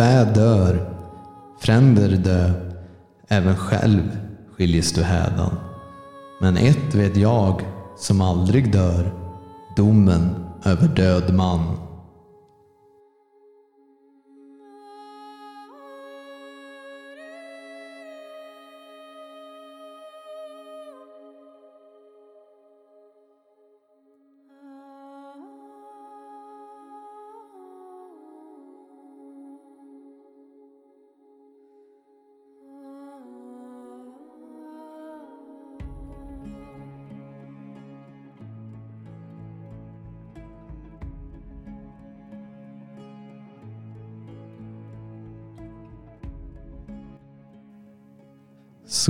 Fä dör, fränder dö, även själv skiljes du hädan. Men ett vet jag som aldrig dör, domen över död man.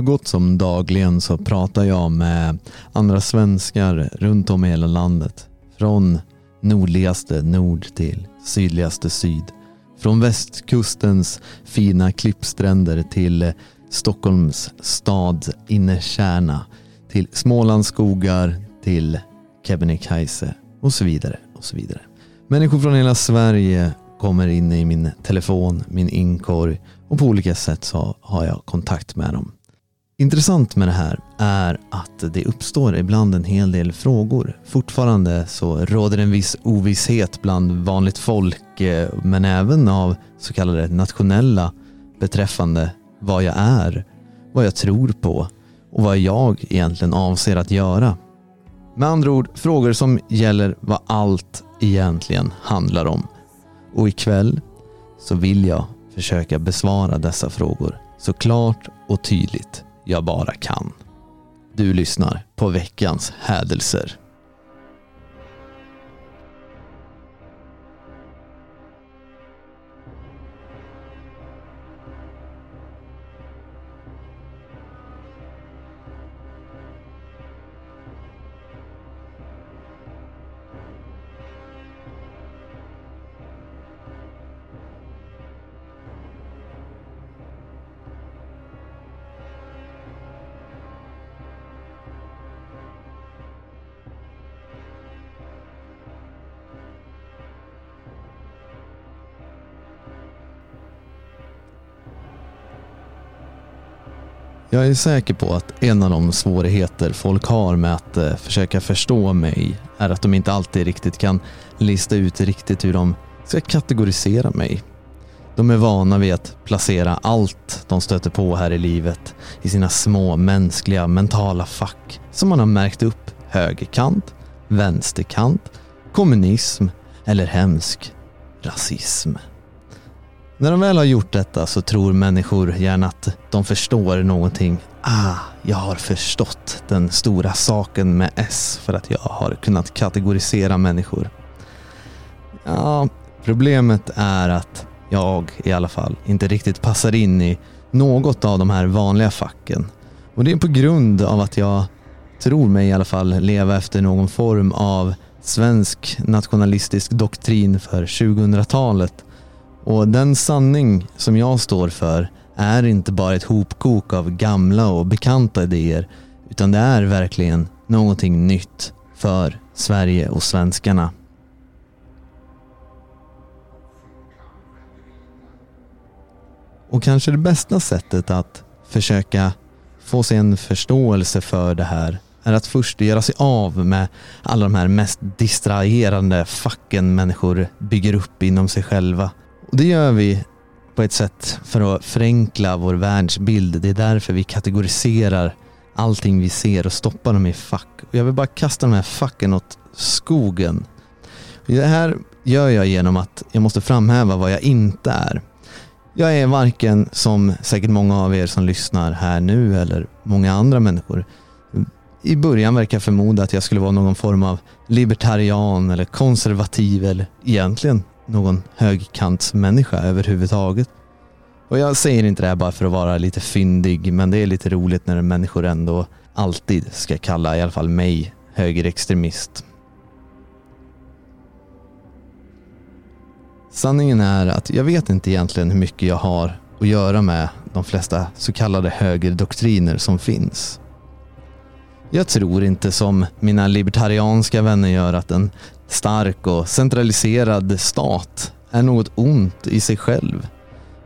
Så gott som dagligen så pratar jag med andra svenskar runt om i hela landet. Från nordligaste nord till sydligaste syd. Från västkustens fina klippstränder till Stockholms stads innerkärna. Till Smålands skogar, till Kebnekaise och så vidare. och så vidare. Människor från hela Sverige kommer in i min telefon, min inkorg och på olika sätt så har jag kontakt med dem. Intressant med det här är att det uppstår ibland en hel del frågor. Fortfarande så råder en viss ovisshet bland vanligt folk eh, men även av så kallade nationella beträffande vad jag är, vad jag tror på och vad jag egentligen avser att göra. Med andra ord frågor som gäller vad allt egentligen handlar om. Och ikväll så vill jag försöka besvara dessa frågor så klart och tydligt jag bara kan. Du lyssnar på veckans hädelser. Jag är säker på att en av de svårigheter folk har med att eh, försöka förstå mig är att de inte alltid riktigt kan lista ut riktigt hur de ska kategorisera mig. De är vana vid att placera allt de stöter på här i livet i sina små mänskliga mentala fack som man har märkt upp högerkant, vänsterkant, kommunism eller hemsk rasism. När de väl har gjort detta så tror människor gärna att de förstår någonting. Ah, jag har förstått den stora saken med S för att jag har kunnat kategorisera människor. Ja, problemet är att jag i alla fall inte riktigt passar in i något av de här vanliga facken. Och det är på grund av att jag tror mig i alla fall leva efter någon form av svensk nationalistisk doktrin för 2000-talet och den sanning som jag står för är inte bara ett hopkok av gamla och bekanta idéer utan det är verkligen någonting nytt för Sverige och svenskarna. Och kanske det bästa sättet att försöka få sig en förståelse för det här är att först göra sig av med alla de här mest distraherande facken människor bygger upp inom sig själva och det gör vi på ett sätt för att förenkla vår världsbild. Det är därför vi kategoriserar allting vi ser och stoppar dem i fack. Och jag vill bara kasta de här facken åt skogen. Det här gör jag genom att jag måste framhäva vad jag inte är. Jag är varken, som säkert många av er som lyssnar här nu eller många andra människor, i början verkar förmoda att jag skulle vara någon form av libertarian eller konservativ eller egentligen någon högkantsmänniska överhuvudtaget. Och jag säger inte det här bara för att vara lite fyndig, men det är lite roligt när människor ändå alltid ska kalla i alla fall mig högerextremist. Sanningen är att jag vet inte egentligen hur mycket jag har att göra med de flesta så kallade högerdoktriner som finns. Jag tror inte som mina libertarianska vänner gör att en stark och centraliserad stat är något ont i sig själv.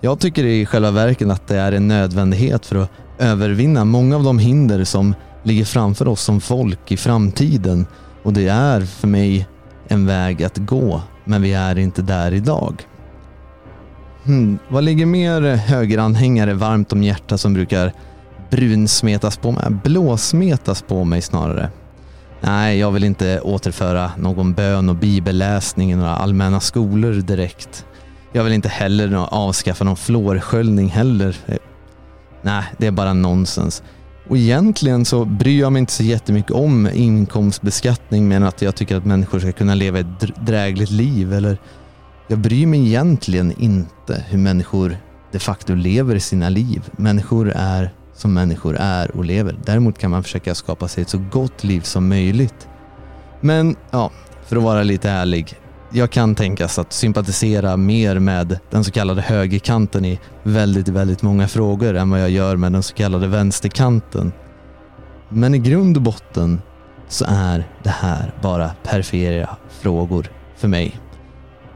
Jag tycker i själva verket att det är en nödvändighet för att övervinna många av de hinder som ligger framför oss som folk i framtiden. Och det är för mig en väg att gå, men vi är inte där idag. Hmm, vad ligger mer högeranhängare varmt om hjärtat som brukar brunsmetas på mig? Blåsmetas på mig snarare. Nej, jag vill inte återföra någon bön och bibelläsning i några allmänna skolor direkt. Jag vill inte heller avskaffa någon fluorsköljning heller. Nej, det är bara nonsens. Och egentligen så bryr jag mig inte så jättemycket om inkomstbeskattning men att jag tycker att människor ska kunna leva ett drägligt liv. Eller jag bryr mig egentligen inte hur människor de facto lever sina liv. Människor är som människor är och lever. Däremot kan man försöka skapa sig ett så gott liv som möjligt. Men ja, för att vara lite ärlig. Jag kan tänkas att sympatisera mer med den så kallade högerkanten i väldigt, väldigt många frågor än vad jag gör med den så kallade vänsterkanten. Men i grund och botten så är det här bara perifera frågor för mig.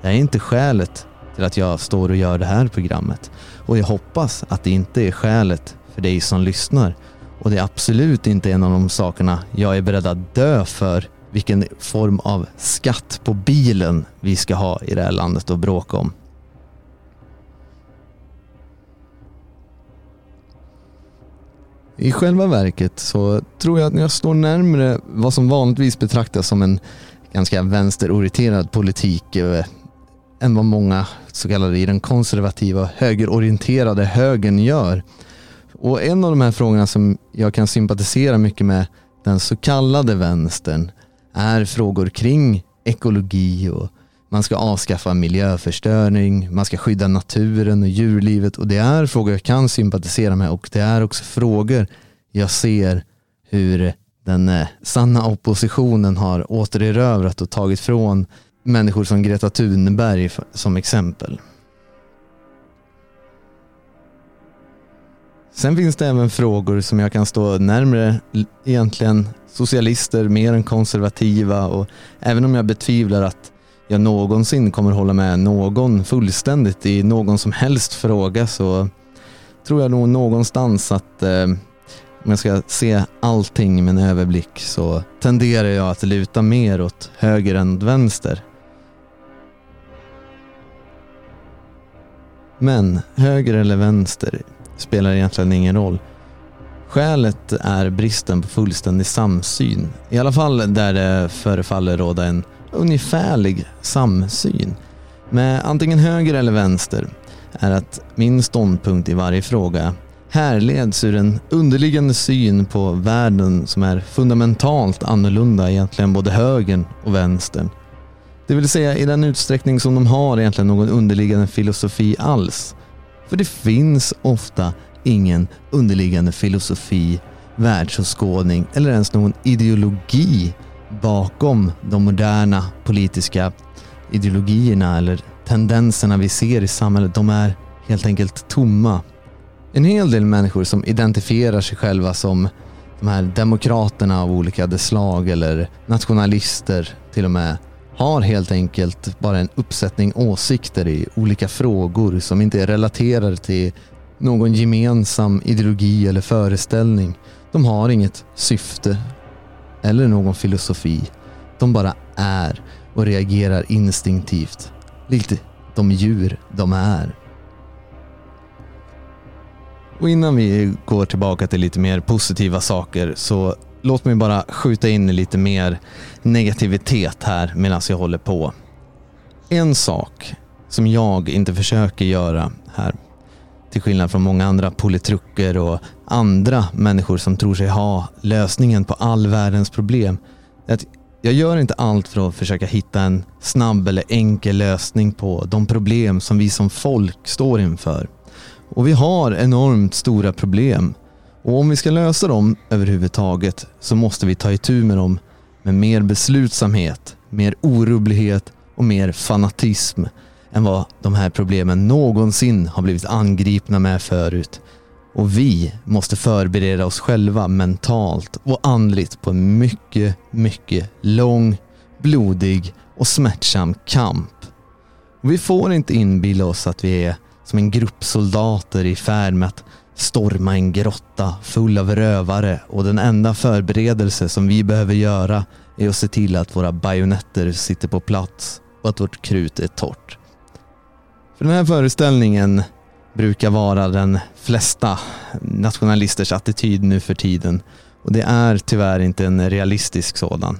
Det är inte skälet till att jag står och gör det här programmet. Och jag hoppas att det inte är skälet för dig som lyssnar. Och det är absolut inte en av de sakerna jag är beredd att dö för vilken form av skatt på bilen vi ska ha i det här landet och bråka om. I själva verket så tror jag att jag står närmre vad som vanligtvis betraktas som en ganska vänsterorienterad politik eh, än vad många så kallade i den konservativa högerorienterade högern gör. Och en av de här frågorna som jag kan sympatisera mycket med den så kallade vänstern är frågor kring ekologi och man ska avskaffa miljöförstöring, man ska skydda naturen och djurlivet och det är frågor jag kan sympatisera med och det är också frågor jag ser hur den eh, sanna oppositionen har återerövrat och tagit från människor som Greta Thunberg som exempel. Sen finns det även frågor som jag kan stå närmre egentligen socialister mer än konservativa och även om jag betvivlar att jag någonsin kommer hålla med någon fullständigt i någon som helst fråga så tror jag nog någonstans att eh, om jag ska se allting med en överblick så tenderar jag att luta mer åt höger än vänster. Men höger eller vänster spelar egentligen ingen roll. Skälet är bristen på fullständig samsyn. I alla fall där det förefaller råda en ungefärlig samsyn. Med antingen höger eller vänster är att min ståndpunkt i varje fråga härleds ur en underliggande syn på världen som är fundamentalt annorlunda egentligen både högern och vänstern. Det vill säga i den utsträckning som de har egentligen någon underliggande filosofi alls. För det finns ofta ingen underliggande filosofi, världsåskådning eller ens någon ideologi bakom de moderna politiska ideologierna eller tendenserna vi ser i samhället. De är helt enkelt tomma. En hel del människor som identifierar sig själva som de här demokraterna av olika slag eller nationalister till och med har helt enkelt bara en uppsättning åsikter i olika frågor som inte är relaterade till någon gemensam ideologi eller föreställning. De har inget syfte eller någon filosofi. De bara är och reagerar instinktivt. Likt de djur de är. Och innan vi går tillbaka till lite mer positiva saker så låt mig bara skjuta in lite mer negativitet här medan jag håller på. En sak som jag inte försöker göra här till skillnad från många andra politrucker och andra människor som tror sig ha lösningen på all världens problem. Att jag gör inte allt för att försöka hitta en snabb eller enkel lösning på de problem som vi som folk står inför. Och vi har enormt stora problem. Och om vi ska lösa dem överhuvudtaget så måste vi ta itu med dem med mer beslutsamhet, mer orubblighet och mer fanatism än vad de här problemen någonsin har blivit angripna med förut. Och vi måste förbereda oss själva mentalt och andligt på en mycket, mycket lång, blodig och smärtsam kamp. Och vi får inte inbilla oss att vi är som en grupp soldater i färd med att storma en grotta full av rövare och den enda förberedelse som vi behöver göra är att se till att våra bajonetter sitter på plats och att vårt krut är torrt. För den här föreställningen brukar vara den flesta nationalisters attityd nu för tiden och det är tyvärr inte en realistisk sådan.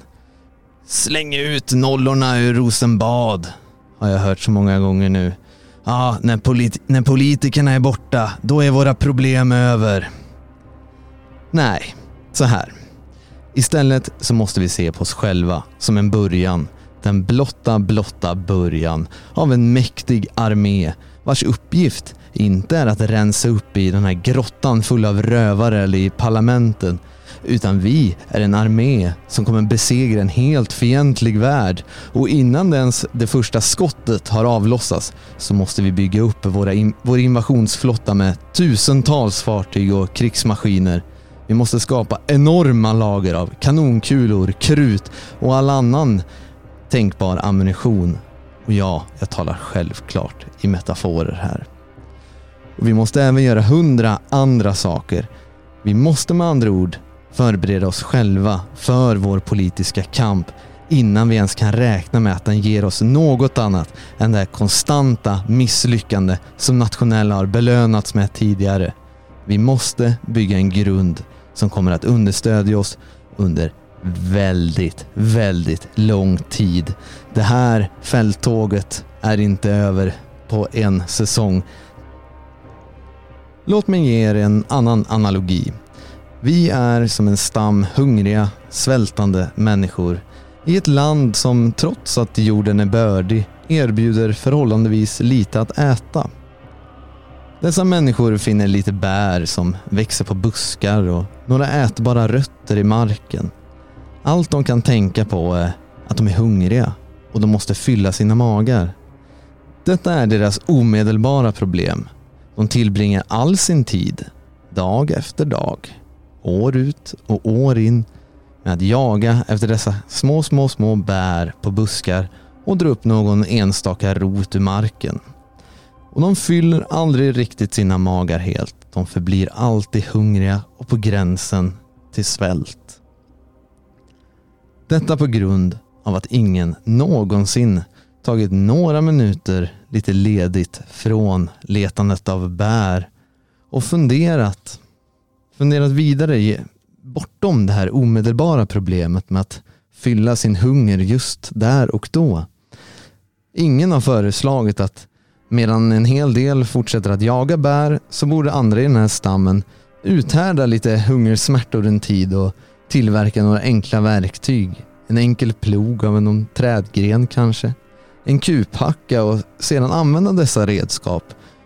Släng ut nollorna ur Rosenbad, har jag hört så många gånger nu. Ja, när, polit när politikerna är borta, då är våra problem över. Nej, så här. Istället så måste vi se på oss själva som en början. Den blotta, blotta början av en mäktig armé vars uppgift inte är att rensa upp i den här grottan full av rövare eller i parlamenten utan vi är en armé som kommer besegra en helt fientlig värld och innan ens det första skottet har avlossats så måste vi bygga upp våra in vår invasionsflotta med tusentals fartyg och krigsmaskiner. Vi måste skapa enorma lager av kanonkulor, krut och all annan tänkbar ammunition. Och ja, jag talar självklart i metaforer här. Och vi måste även göra hundra andra saker. Vi måste med andra ord förbereda oss själva för vår politiska kamp innan vi ens kan räkna med att den ger oss något annat än det konstanta misslyckande som nationella har belönats med tidigare. Vi måste bygga en grund som kommer att understödja oss under väldigt, väldigt lång tid. Det här fälttåget är inte över på en säsong. Låt mig ge er en annan analogi. Vi är som en stam hungriga, svältande människor i ett land som trots att jorden är bördig erbjuder förhållandevis lite att äta. Dessa människor finner lite bär som växer på buskar och några ätbara rötter i marken. Allt de kan tänka på är att de är hungriga och de måste fylla sina magar. Detta är deras omedelbara problem. De tillbringar all sin tid, dag efter dag, år ut och år in med att jaga efter dessa små, små, små bär på buskar och dra upp någon enstaka rot ur marken. Och de fyller aldrig riktigt sina magar helt. De förblir alltid hungriga och på gränsen till svält. Detta på grund av att ingen någonsin tagit några minuter lite ledigt från letandet av bär och funderat funderat vidare bortom det här omedelbara problemet med att fylla sin hunger just där och då. Ingen har föreslagit att medan en hel del fortsätter att jaga bär så borde andra i den här stammen uthärda lite hungersmärtor en tid och tillverka några enkla verktyg. En enkel plog av någon trädgren kanske. En kuphacka och sedan använda dessa redskap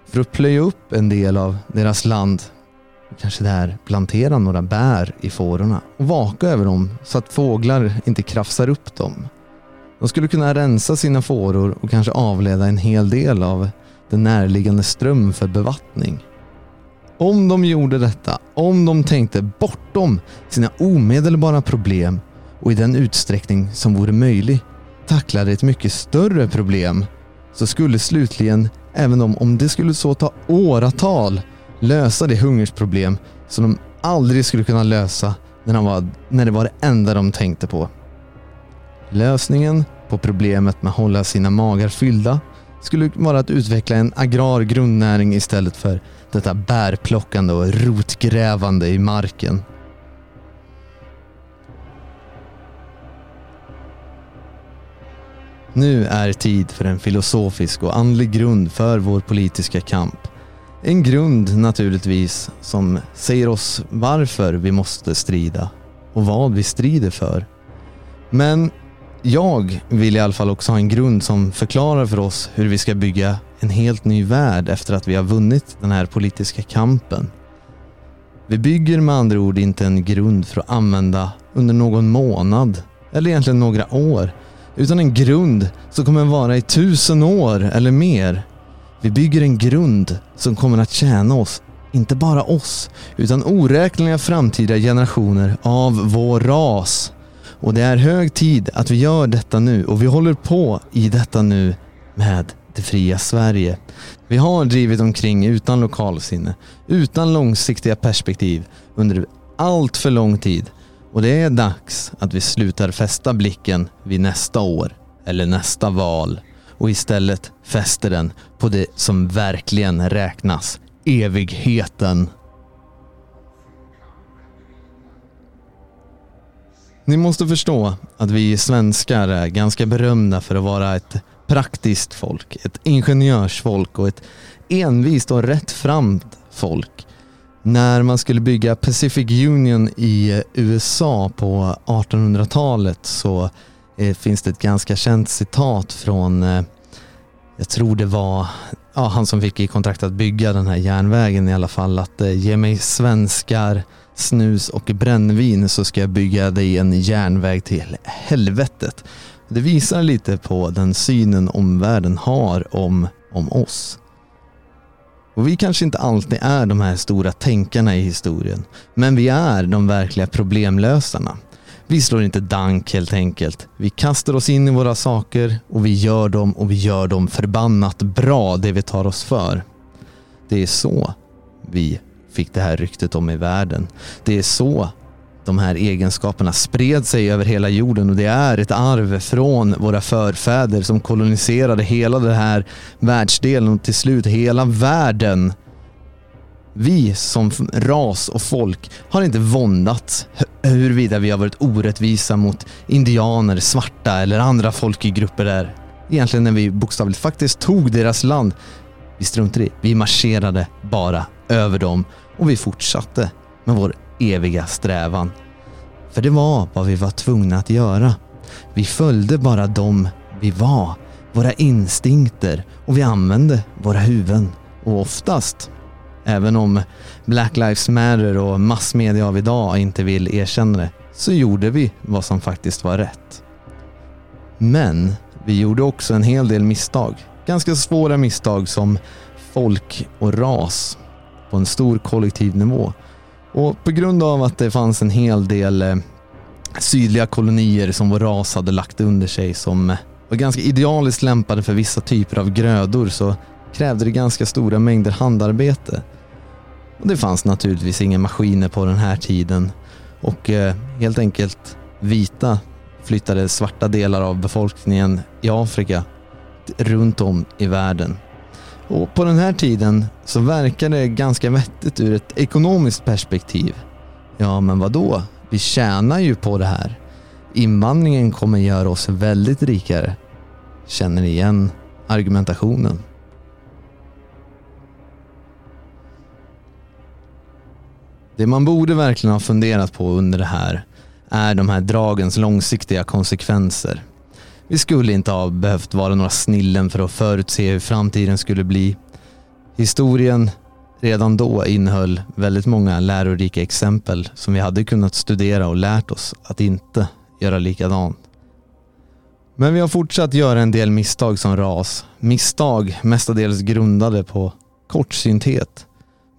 för att plöja upp en del av deras land kanske där plantera några bär i fårorna och vaka över dem så att fåglar inte krafsar upp dem. De skulle kunna rensa sina fåror och kanske avleda en hel del av den närliggande ström för bevattning. Om de gjorde detta, om de tänkte bortom sina omedelbara problem och i den utsträckning som vore möjlig tacklade ett mycket större problem så skulle slutligen, även om, om det skulle så ta åratal, lösa det hungersproblem som de aldrig skulle kunna lösa när, de var, när det var det enda de tänkte på. Lösningen på problemet med att hålla sina magar fyllda skulle vara att utveckla en agrar grundnäring istället för detta bärplockande och rotgrävande i marken. Nu är tid för en filosofisk och andlig grund för vår politiska kamp. En grund naturligtvis som säger oss varför vi måste strida och vad vi strider för. Men jag vill i alla fall också ha en grund som förklarar för oss hur vi ska bygga en helt ny värld efter att vi har vunnit den här politiska kampen. Vi bygger med andra ord inte en grund för att använda under någon månad eller egentligen några år utan en grund som kommer vara i tusen år eller mer vi bygger en grund som kommer att tjäna oss, inte bara oss, utan oräkneliga framtida generationer av vår ras. Och det är hög tid att vi gör detta nu och vi håller på i detta nu med det fria Sverige. Vi har drivit omkring utan lokalsinne, utan långsiktiga perspektiv under allt för lång tid. Och det är dags att vi slutar fästa blicken vid nästa år eller nästa val och istället fäster den på det som verkligen räknas, evigheten. Ni måste förstå att vi svenskar är ganska berömda för att vara ett praktiskt folk, ett ingenjörsfolk och ett envist och rättframt folk. När man skulle bygga Pacific Union i USA på 1800-talet så eh, finns det ett ganska känt citat från, eh, jag tror det var ja, han som fick i kontrakt att bygga den här järnvägen i alla fall, att eh, ge mig svenskar, snus och brännvin så ska jag bygga dig en järnväg till helvetet. Det visar lite på den synen omvärlden har om, om oss. Och vi kanske inte alltid är de här stora tänkarna i historien, men vi är de verkliga problemlösarna. Vi slår inte dank helt enkelt. Vi kastar oss in i våra saker och vi gör dem och vi gör dem förbannat bra, det vi tar oss för. Det är så vi fick det här ryktet om i världen. Det är så de här egenskaperna spred sig över hela jorden och det är ett arv från våra förfäder som koloniserade hela den här världsdelen och till slut hela världen. Vi som ras och folk har inte våndats huruvida vi har varit orättvisa mot indianer, svarta eller andra folkgrupper där. Egentligen när vi bokstavligt faktiskt tog deras land. Vi struntade i. Vi marscherade bara över dem och vi fortsatte med vår eviga strävan. För det var vad vi var tvungna att göra. Vi följde bara dem vi var, våra instinkter och vi använde våra huvuden. Och oftast, även om Black Lives Matter och massmedia av idag inte vill erkänna det, så gjorde vi vad som faktiskt var rätt. Men vi gjorde också en hel del misstag. Ganska svåra misstag som folk och ras på en stor kollektiv nivå. Och på grund av att det fanns en hel del eh, sydliga kolonier som vår ras hade lagt under sig som var ganska idealiskt lämpade för vissa typer av grödor så krävde det ganska stora mängder handarbete. Och det fanns naturligtvis inga maskiner på den här tiden och eh, helt enkelt vita flyttade svarta delar av befolkningen i Afrika runt om i världen. Och på den här tiden så verkar det ganska vettigt ur ett ekonomiskt perspektiv. Ja, men vad då? Vi tjänar ju på det här. Invandringen kommer göra oss väldigt rikare. Känner ni igen argumentationen? Det man borde verkligen ha funderat på under det här är de här dragens långsiktiga konsekvenser. Vi skulle inte ha behövt vara några snillen för att förutse hur framtiden skulle bli. Historien redan då innehöll väldigt många lärorika exempel som vi hade kunnat studera och lärt oss att inte göra likadant. Men vi har fortsatt göra en del misstag som ras. Misstag mestadels grundade på kortsynthet.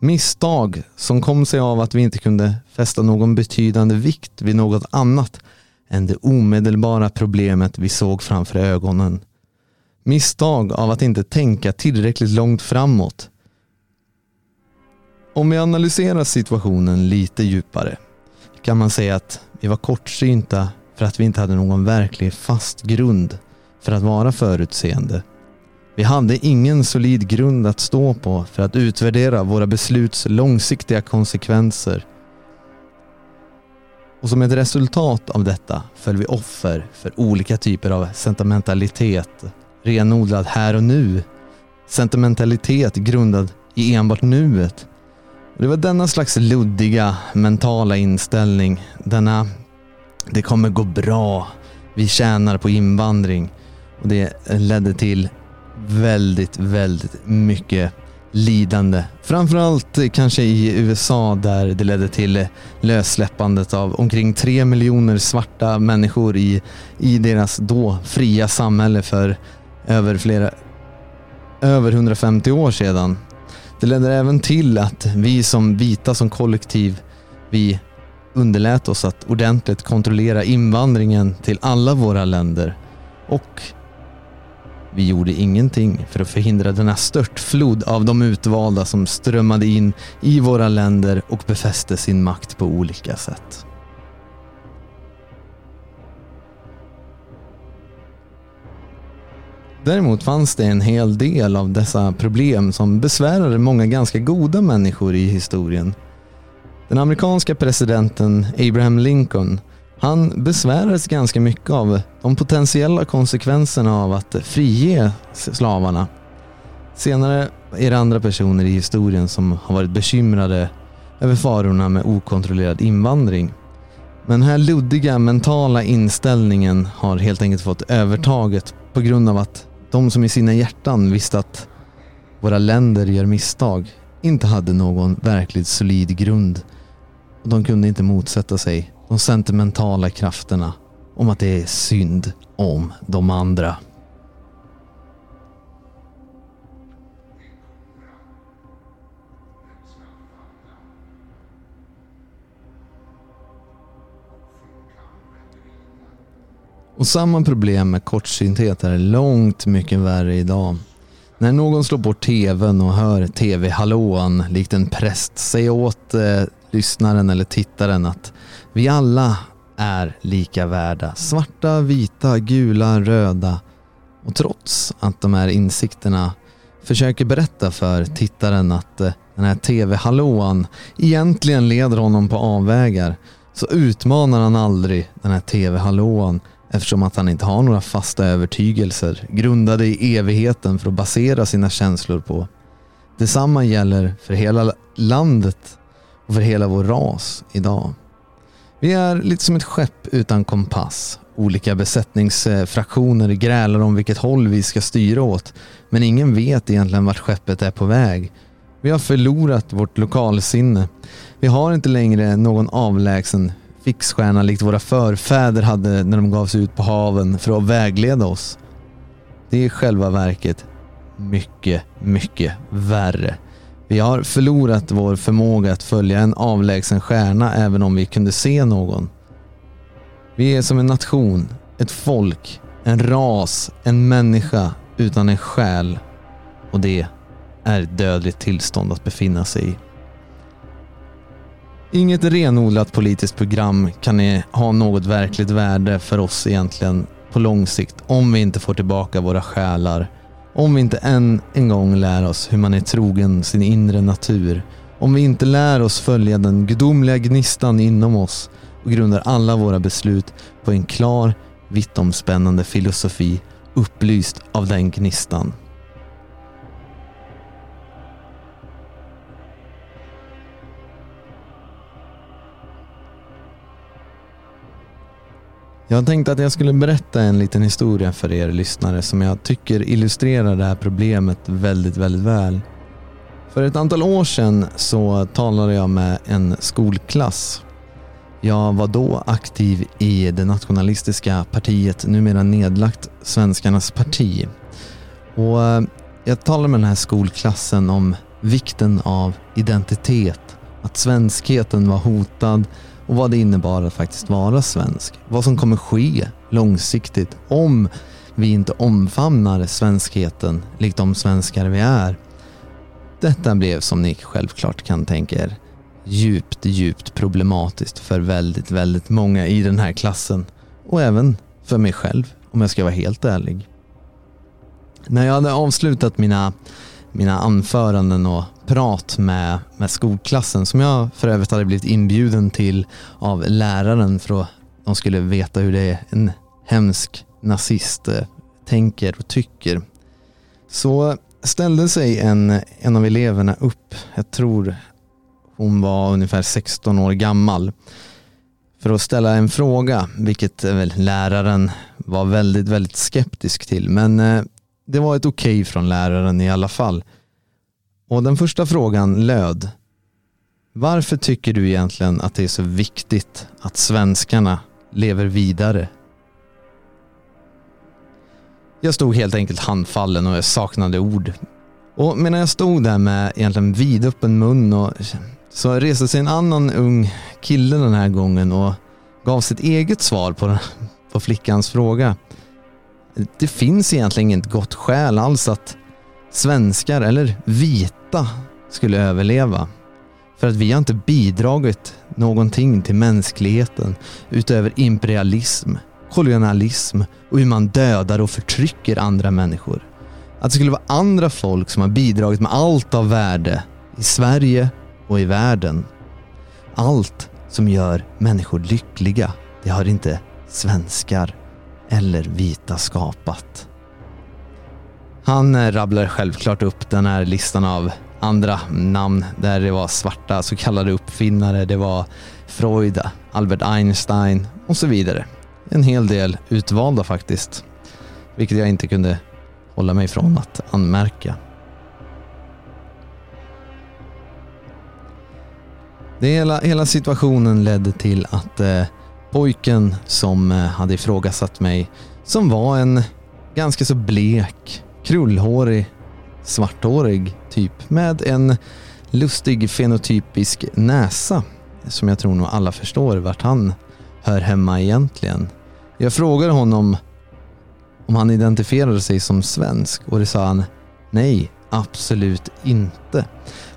Misstag som kom sig av att vi inte kunde fästa någon betydande vikt vid något annat än det omedelbara problemet vi såg framför ögonen. Misstag av att inte tänka tillräckligt långt framåt. Om vi analyserar situationen lite djupare kan man säga att vi var kortsynta för att vi inte hade någon verklig fast grund för att vara förutseende. Vi hade ingen solid grund att stå på för att utvärdera våra besluts långsiktiga konsekvenser och som ett resultat av detta föll vi offer för olika typer av sentimentalitet, renodlad här och nu. Sentimentalitet grundad i enbart nuet. Och det var denna slags luddiga mentala inställning, denna det kommer gå bra, vi tjänar på invandring och det ledde till väldigt, väldigt mycket lidande. Framförallt eh, kanske i USA där det ledde till eh, lössläppandet av omkring tre miljoner svarta människor i, i deras då fria samhälle för över flera över 150 år sedan. Det ledde även till att vi som vita som kollektiv, vi underlät oss att ordentligt kontrollera invandringen till alla våra länder och vi gjorde ingenting för att förhindra denna störtflod av de utvalda som strömmade in i våra länder och befäste sin makt på olika sätt. Däremot fanns det en hel del av dessa problem som besvärade många ganska goda människor i historien. Den amerikanska presidenten Abraham Lincoln han besvärades ganska mycket av de potentiella konsekvenserna av att frige slavarna. Senare är det andra personer i historien som har varit bekymrade över farorna med okontrollerad invandring. Men den här luddiga mentala inställningen har helt enkelt fått övertaget på grund av att de som i sina hjärtan visste att våra länder gör misstag inte hade någon verkligt solid grund och de kunde inte motsätta sig de sentimentala krafterna om att det är synd om de andra. Och samma problem med kortsynthet är långt mycket värre idag. När någon slår bort tvn och hör tv-hallåan likt en präst säga åt eh, lyssnaren eller tittaren att vi alla är lika värda. Svarta, vita, gula, röda. Och trots att de här insikterna försöker berätta för tittaren att eh, den här tv-hallåan egentligen leder honom på avvägar så utmanar han aldrig den här tv-hallåan eftersom att han inte har några fasta övertygelser grundade i evigheten för att basera sina känslor på. Detsamma gäller för hela landet och för hela vår ras idag. Vi är lite som ett skepp utan kompass. Olika besättningsfraktioner grälar om vilket håll vi ska styra åt, men ingen vet egentligen vart skeppet är på väg. Vi har förlorat vårt lokalsinne. Vi har inte längre någon avlägsen fixstjärna likt våra förfäder hade när de gav sig ut på haven för att vägleda oss. Det är i själva verket mycket, mycket värre. Vi har förlorat vår förmåga att följa en avlägsen stjärna även om vi kunde se någon. Vi är som en nation, ett folk, en ras, en människa utan en själ. Och det är ett dödligt tillstånd att befinna sig i. Inget renodlat politiskt program kan ha något verkligt värde för oss egentligen på lång sikt om vi inte får tillbaka våra själar om vi inte än en gång lär oss hur man är trogen sin inre natur. Om vi inte lär oss följa den gudomliga gnistan inom oss och grundar alla våra beslut på en klar, vittomspännande filosofi upplyst av den gnistan. Jag tänkte att jag skulle berätta en liten historia för er lyssnare som jag tycker illustrerar det här problemet väldigt, väldigt väl. För ett antal år sedan så talade jag med en skolklass. Jag var då aktiv i det nationalistiska partiet, numera nedlagt Svenskarnas parti. Och eh, jag talade med den här skolklassen om vikten av identitet, att svenskheten var hotad och vad det innebar att faktiskt vara svensk. Vad som kommer ske långsiktigt om vi inte omfamnar svenskheten likt de svenskar vi är. Detta blev som ni självklart kan tänka er djupt, djupt problematiskt för väldigt, väldigt många i den här klassen och även för mig själv om jag ska vara helt ärlig. När jag hade avslutat mina, mina anföranden och prat med, med skolklassen som jag för övrigt hade blivit inbjuden till av läraren för att de skulle veta hur det är en hemsk nazist eh, tänker och tycker. Så ställde sig en, en av eleverna upp, jag tror hon var ungefär 16 år gammal, för att ställa en fråga, vilket eh, väl läraren var väldigt, väldigt skeptisk till. Men eh, det var ett okej okay från läraren i alla fall. Och den första frågan löd Varför tycker du egentligen att det är så viktigt att svenskarna lever vidare? Jag stod helt enkelt handfallen och jag saknade ord. Och medan jag stod där med egentligen vidöppen mun och så reste sig en annan ung kille den här gången och gav sitt eget svar på, på flickans fråga det finns egentligen inget gott skäl alls att svenskar eller vita skulle överleva. För att vi har inte bidragit någonting till mänskligheten utöver imperialism, kolonialism och hur man dödar och förtrycker andra människor. Att det skulle vara andra folk som har bidragit med allt av värde i Sverige och i världen. Allt som gör människor lyckliga, det har inte svenskar eller vita skapat. Han eh, rabblar självklart upp den här listan av andra namn där det var svarta så kallade uppfinnare. Det var Freud, Albert Einstein och så vidare. En hel del utvalda faktiskt. Vilket jag inte kunde hålla mig från att anmärka. Det hela, hela situationen ledde till att eh, pojken som eh, hade ifrågasatt mig, som var en ganska så blek, krullhårig, svarthårig typ med en lustig fenotypisk näsa som jag tror nog alla förstår vart han hör hemma egentligen. Jag frågade honom om han identifierade sig som svensk och det sa han nej, absolut inte.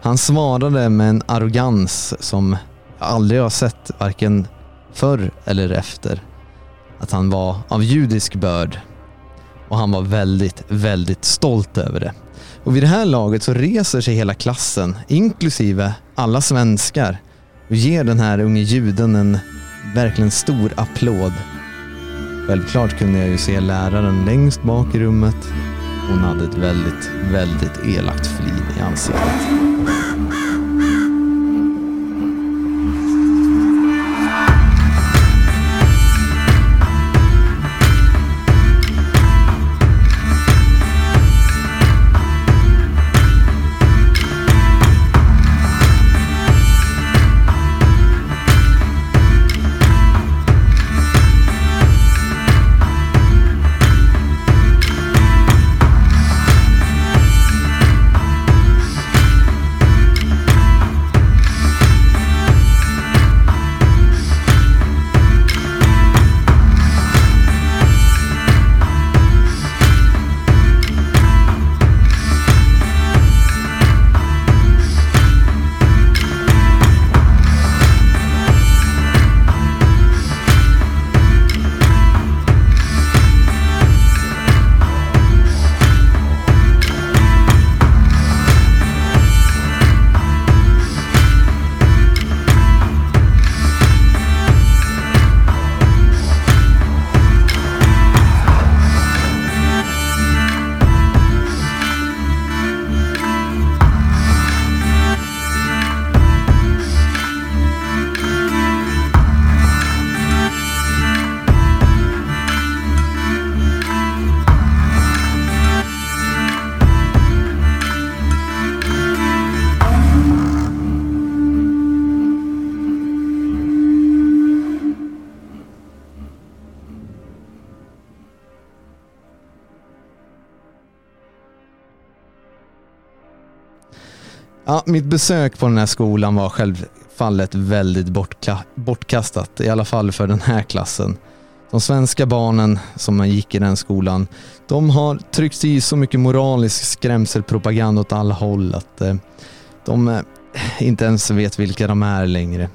Han svarade med en arrogans som jag aldrig har sett varken förr eller efter. Att han var av judisk börd och han var väldigt, väldigt stolt över det. Och vid det här laget så reser sig hela klassen, inklusive alla svenskar, och ger den här unge juden en verkligen stor applåd. Självklart kunde jag ju se läraren längst bak i rummet. Hon hade ett väldigt, väldigt elakt flin i ansiktet. Ja, mitt besök på den här skolan var självfallet väldigt bortkastat, i alla fall för den här klassen. De svenska barnen som gick i den skolan, de har tryckt i så mycket moralisk skrämselpropaganda åt alla håll att eh, de eh, inte ens vet vilka de är längre.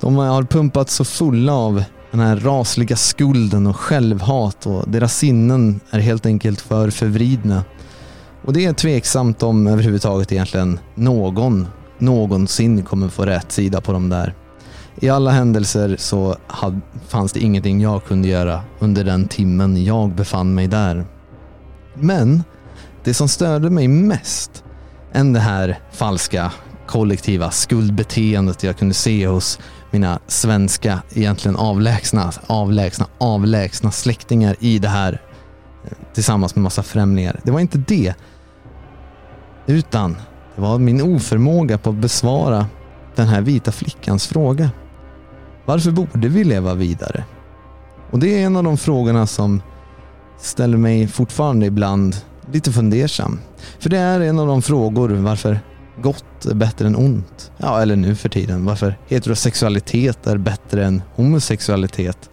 De har pumpat så fulla av den här rasliga skulden och självhat och deras sinnen är helt enkelt för förvridna. Och det är tveksamt om överhuvudtaget egentligen någon någonsin kommer få rätt sida på de där. I alla händelser så hade, fanns det ingenting jag kunde göra under den timmen jag befann mig där. Men det som störde mig mest än det här falska kollektiva skuldbeteendet jag kunde se hos mina svenska, egentligen avlägsna, avlägsna, avlägsna släktingar i det här eh, tillsammans med massa främlingar. Det var inte det utan det var min oförmåga på att besvara den här vita flickans fråga. Varför borde vi leva vidare? Och det är en av de frågorna som ställer mig fortfarande ibland lite fundersam. För det är en av de frågor varför gott är bättre än ont. Ja, eller nu för tiden varför heterosexualitet är bättre än homosexualitet.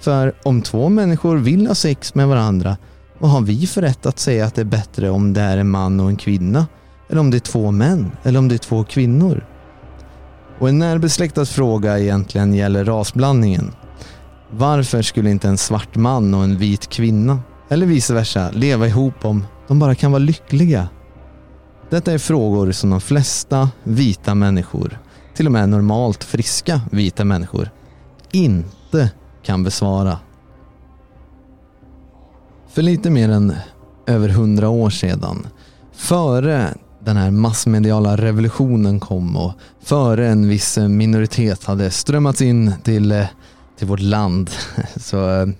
För om två människor vill ha sex med varandra vad har vi för rätt att säga att det är bättre om det är en man och en kvinna? Eller om det är två män? Eller om det är två kvinnor? Och en närbesläktad fråga egentligen gäller rasblandningen. Varför skulle inte en svart man och en vit kvinna, eller vice versa, leva ihop om de bara kan vara lyckliga? Detta är frågor som de flesta vita människor, till och med normalt friska vita människor, inte kan besvara. För lite mer än över hundra år sedan, före den här massmediala revolutionen kom och före en viss minoritet hade strömmats in till, eh, till vårt land eh, så,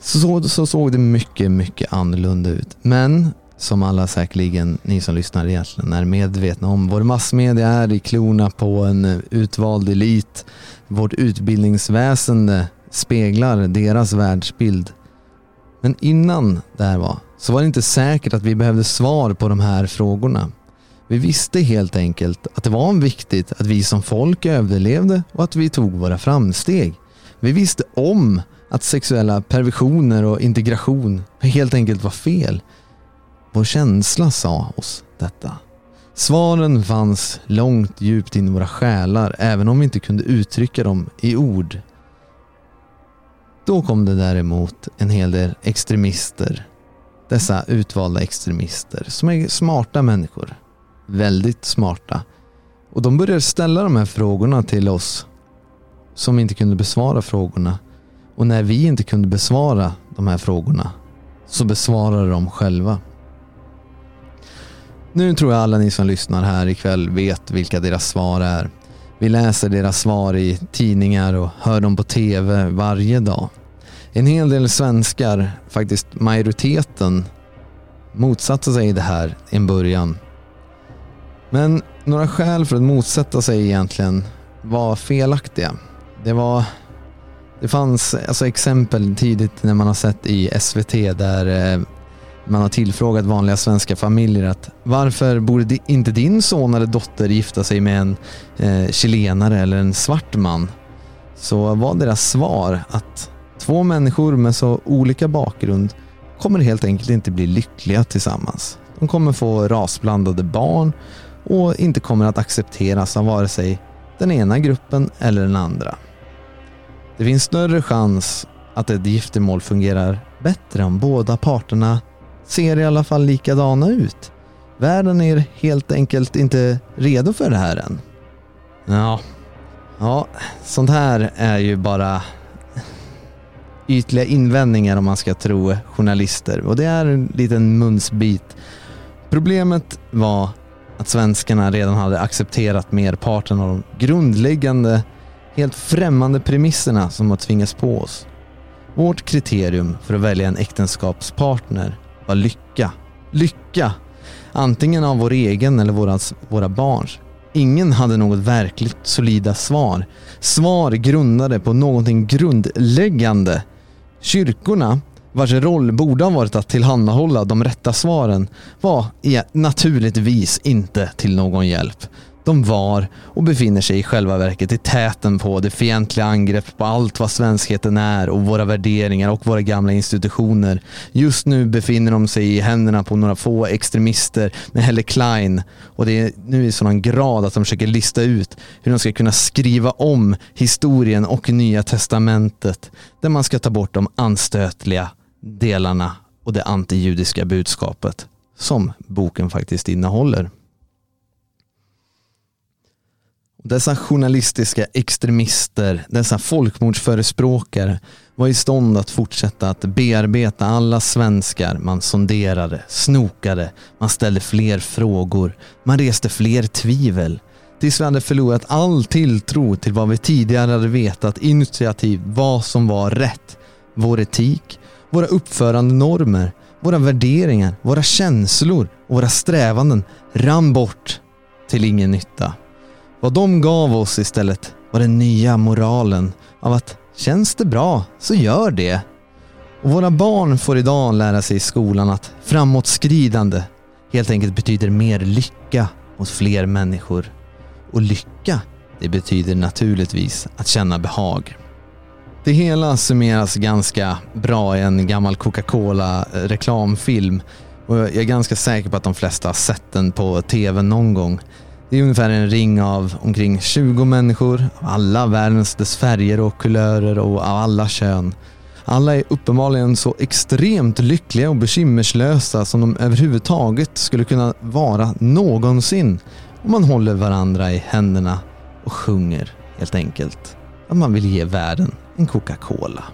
så, så såg det mycket, mycket annorlunda ut. Men som alla säkerligen, ni som lyssnar egentligen är medvetna om. Vår massmedia är i klorna på en utvald elit. Vårt utbildningsväsende speglar deras världsbild. Men innan det här var, så var det inte säkert att vi behövde svar på de här frågorna. Vi visste helt enkelt att det var viktigt att vi som folk överlevde och att vi tog våra framsteg. Vi visste om att sexuella perversioner och integration helt enkelt var fel. Vår känsla sa oss detta. Svaren fanns långt djupt in i våra själar även om vi inte kunde uttrycka dem i ord. Då kom det däremot en hel del extremister. Dessa utvalda extremister som är smarta människor. Väldigt smarta. Och de började ställa de här frågorna till oss som inte kunde besvara frågorna. Och när vi inte kunde besvara de här frågorna så besvarade de själva. Nu tror jag alla ni som lyssnar här ikväll vet vilka deras svar är. Vi läser deras svar i tidningar och hör dem på TV varje dag. En hel del svenskar, faktiskt majoriteten, motsatte sig det här i en början. Men några skäl för att motsätta sig egentligen var felaktiga. Det var det fanns alltså exempel tidigt när man har sett i SVT där eh, man har tillfrågat vanliga svenska familjer att varför borde inte din son eller dotter gifta sig med en eh, chilenare eller en svart man? Så var deras svar att två människor med så olika bakgrund kommer helt enkelt inte bli lyckliga tillsammans. De kommer få rasblandade barn och inte kommer att accepteras av vare sig den ena gruppen eller den andra. Det finns större chans att ett giftermål fungerar bättre om båda parterna ser i alla fall likadana ut. Världen är helt enkelt inte redo för det här än. Ja, ja sånt här är ju bara ytliga invändningar om man ska tro journalister och det är en liten munsbit. Problemet var att svenskarna redan hade accepterat merparten av de grundläggande, helt främmande premisserna som har tvingats på oss. Vårt kriterium för att välja en äktenskapspartner skapa lycka. Lycka! Antingen av vår egen eller våra, våra barns. Ingen hade något verkligt solida svar. Svar grundade på någonting grundläggande. Kyrkorna, vars roll borde ha varit att tillhandahålla de rätta svaren, var e- naturligtvis inte till någon hjälp. De var och befinner sig i själva verket i täten på det fientliga angrepp på allt vad svenskheten är och våra värderingar och våra gamla institutioner. Just nu befinner de sig i händerna på några få extremister med Helle Klein och det är nu i sådan grad att de försöker lista ut hur de ska kunna skriva om historien och nya testamentet där man ska ta bort de anstötliga delarna och det antijudiska budskapet som boken faktiskt innehåller. Dessa journalistiska extremister, dessa folkmordsförespråkare var i stånd att fortsätta att bearbeta alla svenskar. Man sonderade, snokade, man ställde fler frågor, man reste fler tvivel. Tills vi hade förlorat all tilltro till vad vi tidigare hade vetat initiativ, vad som var rätt. Vår etik, våra uppförande normer, våra värderingar, våra känslor och våra strävanden rann bort till ingen nytta. Vad de gav oss istället var den nya moralen av att känns det bra så gör det. Och våra barn får idag lära sig i skolan att framåtskridande helt enkelt betyder mer lycka hos fler människor. Och lycka, det betyder naturligtvis att känna behag. Det hela summeras ganska bra i en gammal Coca-Cola reklamfilm och jag är ganska säker på att de flesta har sett den på tv någon gång. Det är ungefär en ring av omkring 20 människor, alla världens dess färger och kulörer och av alla kön. Alla är uppenbarligen så extremt lyckliga och bekymmerslösa som de överhuvudtaget skulle kunna vara någonsin. om man håller varandra i händerna och sjunger helt enkelt att man vill ge världen en Coca-Cola.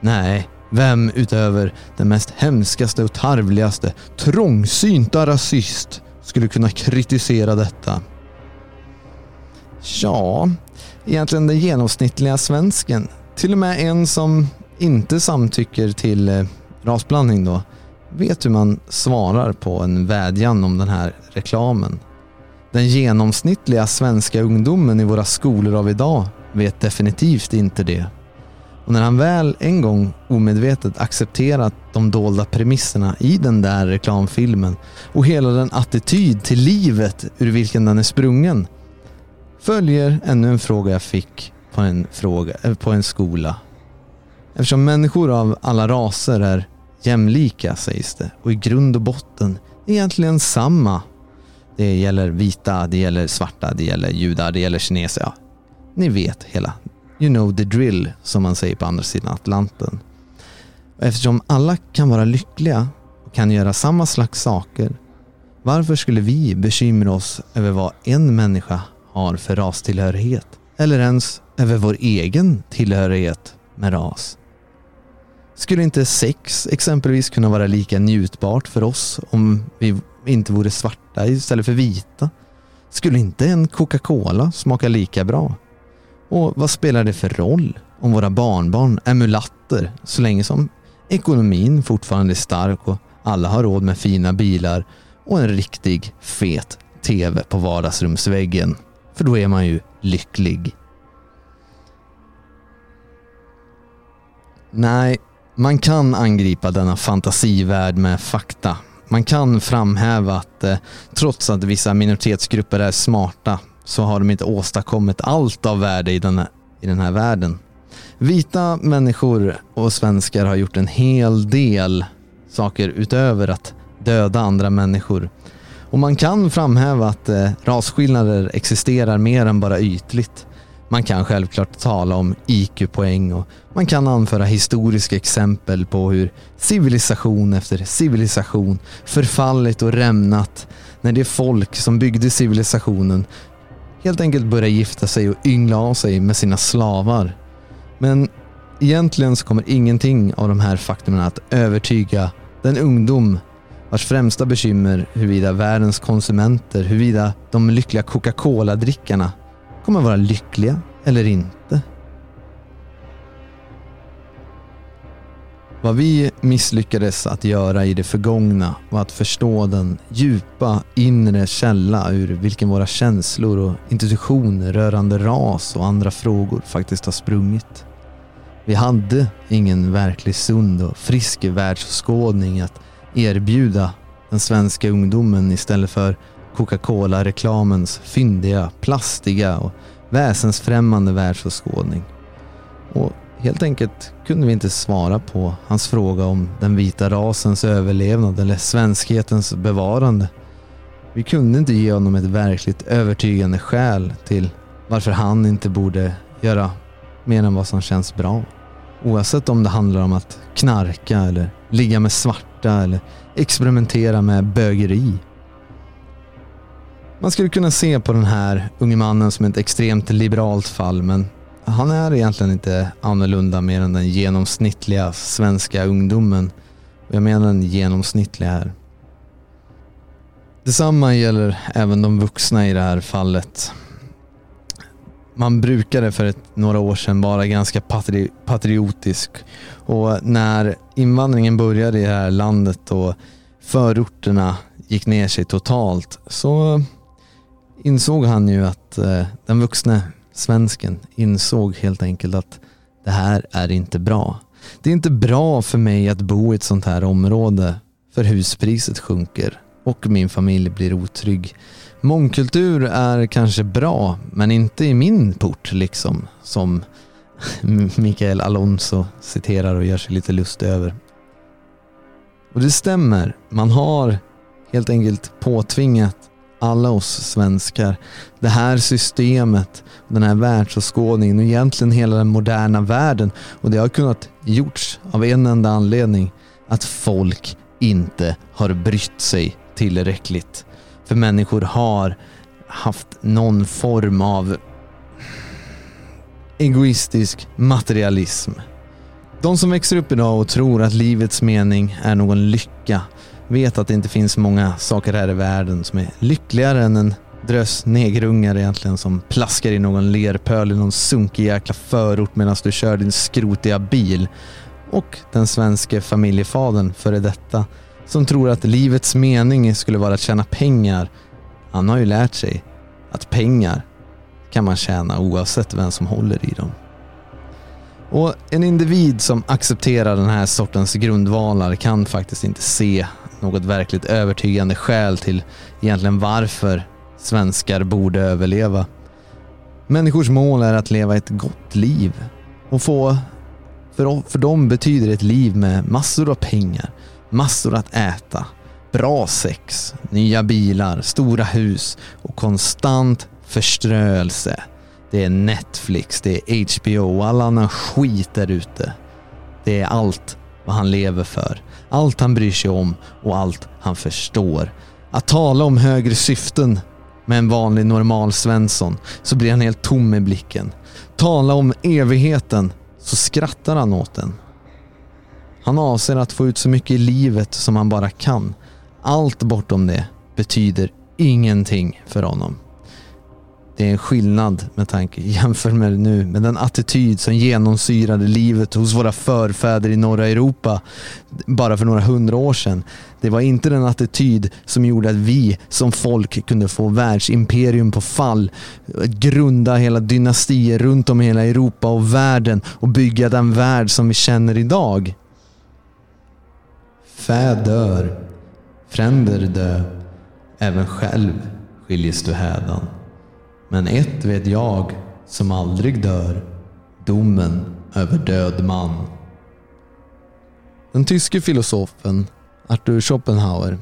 Nej, vem utöver den mest hemskaste och tarvligaste, trångsynta rasist skulle kunna kritisera detta? Ja, egentligen den genomsnittliga svensken. Till och med en som inte samtycker till eh, rasblandning då, vet hur man svarar på en vädjan om den här reklamen. Den genomsnittliga svenska ungdomen i våra skolor av idag vet definitivt inte det. Och när han väl en gång omedvetet accepterat de dolda premisserna i den där reklamfilmen och hela den attityd till livet ur vilken den är sprungen följer ännu en fråga jag fick på en, fråga, eh, på en skola. Eftersom människor av alla raser är jämlika sägs det och i grund och botten egentligen samma. Det gäller vita, det gäller svarta, det gäller judar, det gäller kineser. Ja, ni vet hela You know the drill, som man säger på andra sidan Atlanten. Eftersom alla kan vara lyckliga och kan göra samma slags saker, varför skulle vi bekymra oss över vad en människa har för rastillhörighet? Eller ens över vår egen tillhörighet med ras? Skulle inte sex exempelvis kunna vara lika njutbart för oss om vi inte vore svarta istället för vita? Skulle inte en Coca-Cola smaka lika bra? Och vad spelar det för roll om våra barnbarn är mulatter så länge som ekonomin fortfarande är stark och alla har råd med fina bilar och en riktig fet TV på vardagsrumsväggen. För då är man ju lycklig. Nej, man kan angripa denna fantasivärld med fakta. Man kan framhäva att eh, trots att vissa minoritetsgrupper är smarta så har de inte åstadkommit allt av värde i den, här, i den här världen. Vita människor och svenskar har gjort en hel del saker utöver att döda andra människor. Och man kan framhäva att eh, rasskillnader existerar mer än bara ytligt. Man kan självklart tala om IQ-poäng och man kan anföra historiska exempel på hur civilisation efter civilisation förfallit och rämnat när det folk som byggde civilisationen helt enkelt börja gifta sig och yngla av sig med sina slavar. Men egentligen så kommer ingenting av de här faktumen att övertyga den ungdom vars främsta bekymmer huruvida världens konsumenter, huruvida de lyckliga Coca-Cola-drickarna kommer vara lyckliga eller inte. Vad vi misslyckades att göra i det förgångna var att förstå den djupa inre källa ur vilken våra känslor och institutioner rörande ras och andra frågor faktiskt har sprungit. Vi hade ingen verklig sund och frisk världsskådning att erbjuda den svenska ungdomen istället för Coca-Cola-reklamens fyndiga, plastiga och väsensfrämmande världsåskådning. Och Helt enkelt kunde vi inte svara på hans fråga om den vita rasens överlevnad eller svenskhetens bevarande. Vi kunde inte ge honom ett verkligt övertygande skäl till varför han inte borde göra mer än vad som känns bra. Oavsett om det handlar om att knarka eller ligga med svarta eller experimentera med bögeri. Man skulle kunna se på den här unge mannen som ett extremt liberalt fall men han är egentligen inte annorlunda mer än den genomsnittliga svenska ungdomen. Jag menar den genomsnittliga här. Detsamma gäller även de vuxna i det här fallet. Man brukade för ett, några år sedan vara ganska patri patriotisk och när invandringen började i det här landet och förorterna gick ner sig totalt så insåg han ju att eh, den vuxne svensken insåg helt enkelt att det här är inte bra. Det är inte bra för mig att bo i ett sånt här område för huspriset sjunker och min familj blir otrygg. Mångkultur är kanske bra, men inte i min port liksom, som Mikael Alonso citerar och gör sig lite lust över. Och det stämmer, man har helt enkelt påtvingat alla oss svenskar det här systemet, den här världsåskådningen och egentligen hela den moderna världen. Och det har kunnat gjorts av en enda anledning. Att folk inte har brytt sig tillräckligt. För människor har haft någon form av egoistisk materialism. De som växer upp idag och tror att livets mening är någon lycka vet att det inte finns många saker här i världen som är lyckligare än en drös negerungar egentligen som plaskar i någon lerpöl i någon sunkig jäkla förort medan du kör din skrotiga bil. Och den svenske familjefadern före detta som tror att livets mening skulle vara att tjäna pengar. Han har ju lärt sig att pengar kan man tjäna oavsett vem som håller i dem. Och En individ som accepterar den här sortens grundvalar kan faktiskt inte se något verkligt övertygande skäl till egentligen varför svenskar borde överleva. Människors mål är att leva ett gott liv och få, för, för dem betyder ett liv med massor av pengar, massor att äta, bra sex, nya bilar, stora hus och konstant förströelse. Det är Netflix, det är HBO och all annan skit där ute. Det är allt vad han lever för. Allt han bryr sig om och allt han förstår. Att tala om högre syften med en vanlig normal Svensson så blir han helt tom i blicken. Tala om evigheten så skrattar han åt den. Han avser att få ut så mycket i livet som han bara kan. Allt bortom det betyder ingenting för honom. Det är en skillnad med tanke jämfört med nu, med den attityd som genomsyrade livet hos våra förfäder i norra Europa bara för några hundra år sedan. Det var inte den attityd som gjorde att vi som folk kunde få världsimperium på fall, grunda hela dynastier runt om i hela Europa och världen och bygga den värld som vi känner idag. Fä dör, fränder dö, även själv skiljes du hädan. Men ett vet jag som aldrig dör, domen över död man. Den tyske filosofen Arthur Schopenhauer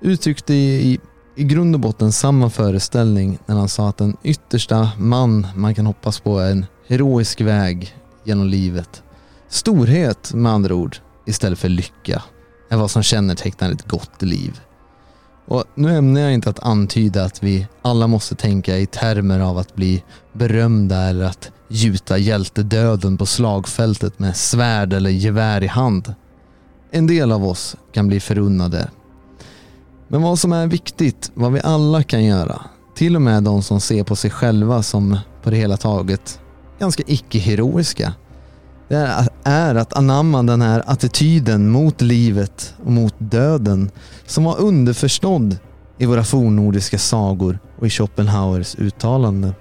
uttryckte i, i grund och botten samma föreställning när han sa att den yttersta man man kan hoppas på är en heroisk väg genom livet. Storhet med andra ord, istället för lycka, är vad som kännetecknar ett gott liv. Och nu ämnar jag inte att antyda att vi alla måste tänka i termer av att bli berömda eller att gjuta hjältedöden på slagfältet med svärd eller gevär i hand. En del av oss kan bli förunnade. Men vad som är viktigt, vad vi alla kan göra, till och med de som ser på sig själva som på det hela taget ganska icke-heroiska, det är att anamma den här attityden mot livet och mot döden som var underförstådd i våra fornnordiska sagor och i Schopenhauers uttalande.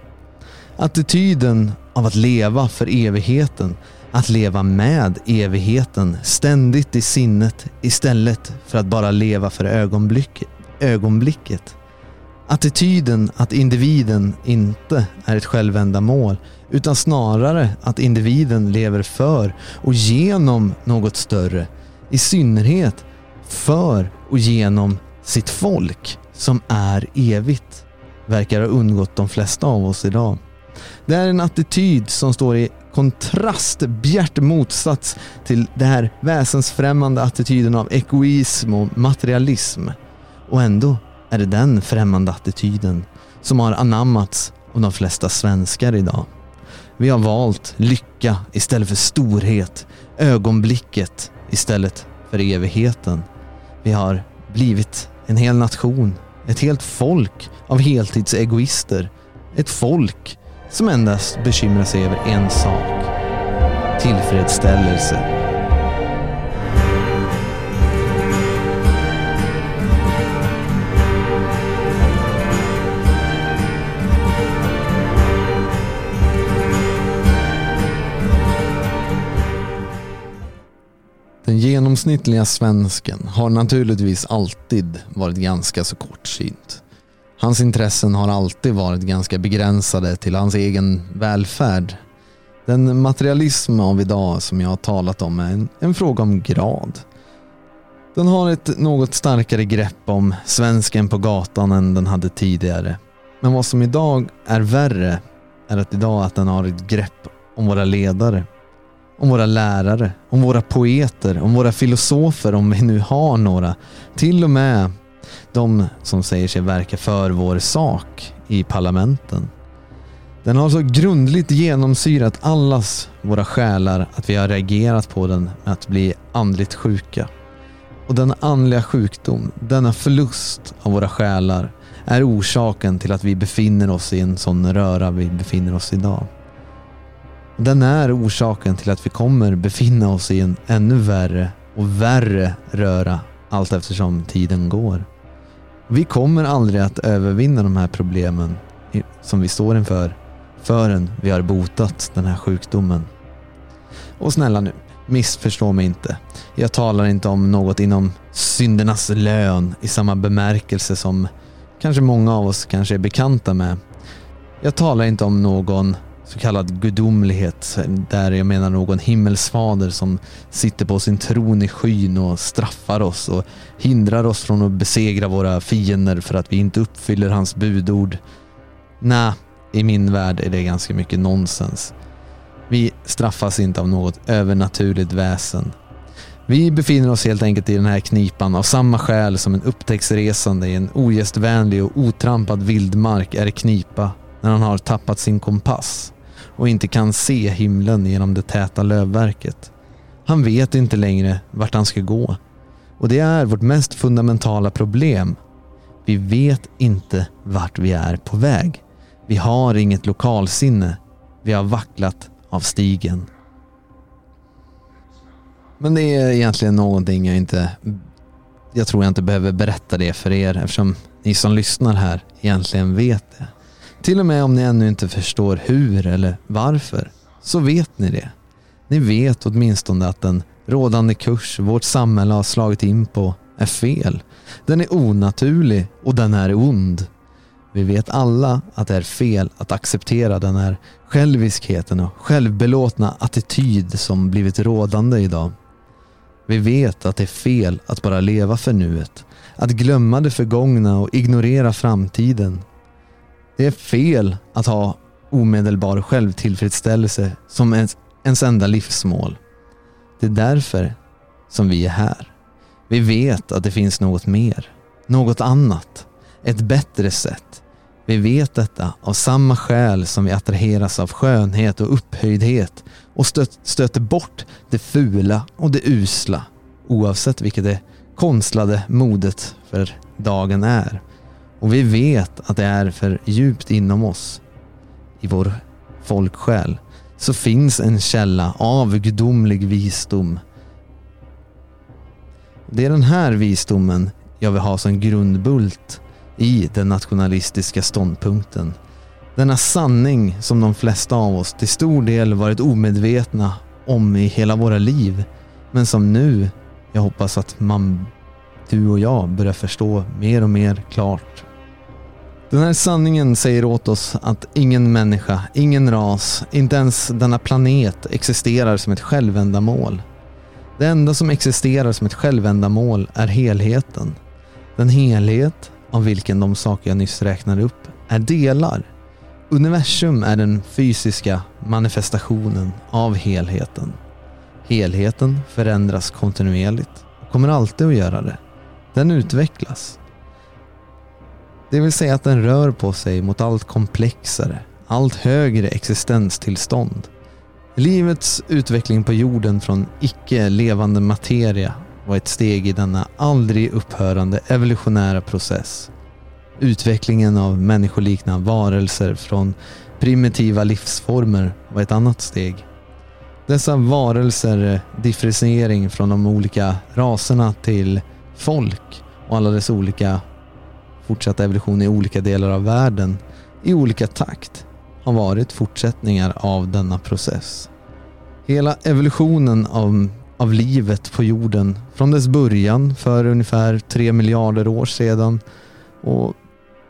Attityden av att leva för evigheten, att leva med evigheten ständigt i sinnet istället för att bara leva för ögonblicket. ögonblicket. Attityden att individen inte är ett självändamål utan snarare att individen lever för och genom något större. I synnerhet för och genom sitt folk som är evigt. Verkar ha undgått de flesta av oss idag. Det är en attityd som står i kontrast, bjärt motsats till den här väsensfrämmande attityden av egoism och materialism. Och ändå är det den främmande attityden som har anammats av de flesta svenskar idag. Vi har valt lycka istället för storhet, ögonblicket istället för evigheten. Vi har blivit en hel nation, ett helt folk av heltidsegoister. Ett folk som endast bekymrar sig över en sak. Tillfredsställelse genomsnittliga svensken har naturligtvis alltid varit ganska så kortsynt. Hans intressen har alltid varit ganska begränsade till hans egen välfärd. Den materialism av idag som jag har talat om är en, en fråga om grad. Den har ett något starkare grepp om svensken på gatan än den hade tidigare. Men vad som idag är värre är att idag att den har ett grepp om våra ledare. Om våra lärare, om våra poeter, om våra filosofer, om vi nu har några. Till och med de som säger sig verka för vår sak i parlamenten. Den har så grundligt genomsyrat allas våra själar att vi har reagerat på den med att bli andligt sjuka. Och denna andliga sjukdom, denna förlust av våra själar är orsaken till att vi befinner oss i en sån röra vi befinner oss idag. Den är orsaken till att vi kommer befinna oss i en ännu värre och värre röra allt eftersom tiden går. Vi kommer aldrig att övervinna de här problemen som vi står inför förrän vi har botat den här sjukdomen. Och snälla nu, missförstå mig inte. Jag talar inte om något inom syndernas lön i samma bemärkelse som kanske många av oss kanske är bekanta med. Jag talar inte om någon så kallad gudomlighet där jag menar någon himmelsfader som sitter på sin tron i skyn och straffar oss och hindrar oss från att besegra våra fiender för att vi inte uppfyller hans budord. Nej, i min värld är det ganska mycket nonsens. Vi straffas inte av något övernaturligt väsen. Vi befinner oss helt enkelt i den här knipan av samma skäl som en upptäcktsresande i en ogästvänlig och otrampad vildmark är i knipa när han har tappat sin kompass och inte kan se himlen genom det täta lövverket. Han vet inte längre vart han ska gå. Och det är vårt mest fundamentala problem. Vi vet inte vart vi är på väg. Vi har inget lokalsinne. Vi har vacklat av stigen. Men det är egentligen någonting jag inte... Jag tror jag inte behöver berätta det för er eftersom ni som lyssnar här egentligen vet det. Till och med om ni ännu inte förstår hur eller varför, så vet ni det. Ni vet åtminstone att den rådande kurs vårt samhälle har slagit in på är fel. Den är onaturlig och den är ond. Vi vet alla att det är fel att acceptera den här själviskheten och självbelåtna attityd som blivit rådande idag. Vi vet att det är fel att bara leva för nuet, att glömma det förgångna och ignorera framtiden. Det är fel att ha omedelbar självtillfredsställelse som ens, ens enda livsmål. Det är därför som vi är här. Vi vet att det finns något mer, något annat, ett bättre sätt. Vi vet detta av samma skäl som vi attraheras av skönhet och upphöjdhet och stöt, stöter bort det fula och det usla oavsett vilket det konstlade modet för dagen är. Och vi vet att det är för djupt inom oss, i vår folksjäl, så finns en källa av gudomlig visdom. Det är den här visdomen jag vill ha som grundbult i den nationalistiska ståndpunkten. Denna sanning som de flesta av oss till stor del varit omedvetna om i hela våra liv, men som nu, jag hoppas att man, du och jag börjar förstå mer och mer klart. Den här sanningen säger åt oss att ingen människa, ingen ras, inte ens denna planet existerar som ett självändamål. Det enda som existerar som ett självändamål är helheten. Den helhet av vilken de saker jag nyss räknade upp är delar. Universum är den fysiska manifestationen av helheten. Helheten förändras kontinuerligt och kommer alltid att göra det. Den utvecklas. Det vill säga att den rör på sig mot allt komplexare, allt högre existenstillstånd. Livets utveckling på jorden från icke levande materia var ett steg i denna aldrig upphörande evolutionära process. Utvecklingen av människoliknande varelser från primitiva livsformer var ett annat steg. Dessa varelser differentiering från de olika raserna till folk och alla dess olika fortsatta evolution i olika delar av världen i olika takt har varit fortsättningar av denna process. Hela evolutionen av, av livet på jorden från dess början för ungefär tre miljarder år sedan och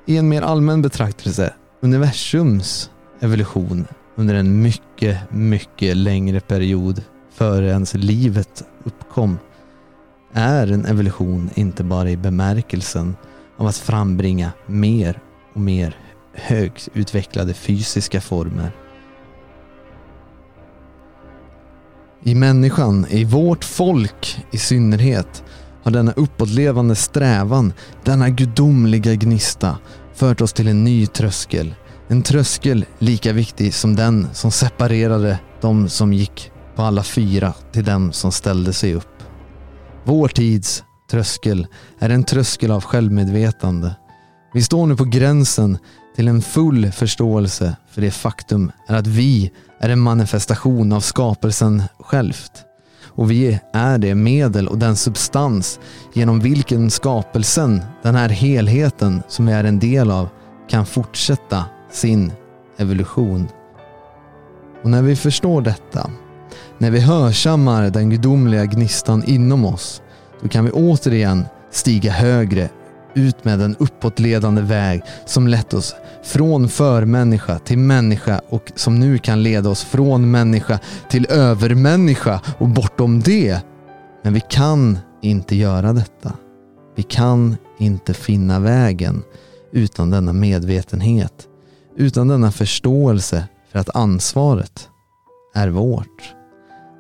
i en mer allmän betraktelse universums evolution under en mycket, mycket längre period före ens livet uppkom är en evolution inte bara i bemärkelsen av att frambringa mer och mer högutvecklade fysiska former. I människan, i vårt folk i synnerhet, har denna uppåtlevande strävan, denna gudomliga gnista, fört oss till en ny tröskel. En tröskel lika viktig som den som separerade de som gick på alla fyra till dem som ställde sig upp. Vår tids tröskel är en tröskel av självmedvetande. Vi står nu på gränsen till en full förståelse för det faktum är att vi är en manifestation av skapelsen självt. Och vi är det medel och den substans genom vilken skapelsen, den här helheten som vi är en del av, kan fortsätta sin evolution. Och när vi förstår detta, när vi hörsammar den gudomliga gnistan inom oss, då kan vi återigen stiga högre ut med en uppåtledande väg som lett oss från förmänniska till människa och som nu kan leda oss från människa till övermänniska och bortom det. Men vi kan inte göra detta. Vi kan inte finna vägen utan denna medvetenhet, utan denna förståelse för att ansvaret är vårt.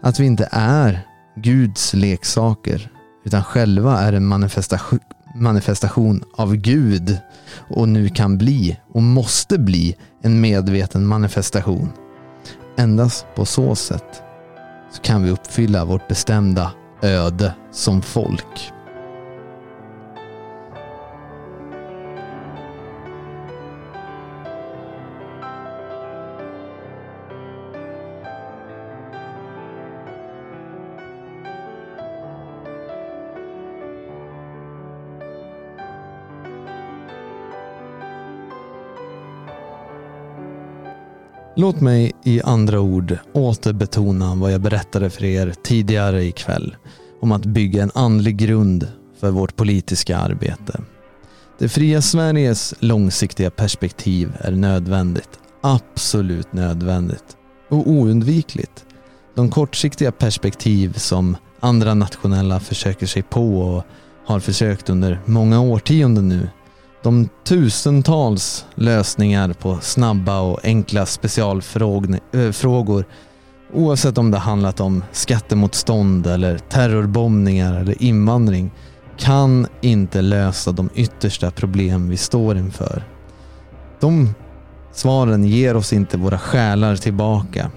Att vi inte är Guds leksaker utan själva är en manifestation, manifestation av Gud och nu kan bli och måste bli en medveten manifestation. Endast på så sätt så kan vi uppfylla vårt bestämda öde som folk. Låt mig i andra ord återbetona vad jag berättade för er tidigare ikväll om att bygga en andlig grund för vårt politiska arbete. Det fria Sveriges långsiktiga perspektiv är nödvändigt, absolut nödvändigt och oundvikligt. De kortsiktiga perspektiv som andra nationella försöker sig på och har försökt under många årtionden nu de tusentals lösningar på snabba och enkla specialfrågor eh, oavsett om det handlat om skattemotstånd eller terrorbombningar eller invandring kan inte lösa de yttersta problem vi står inför. De svaren ger oss inte våra själar tillbaka.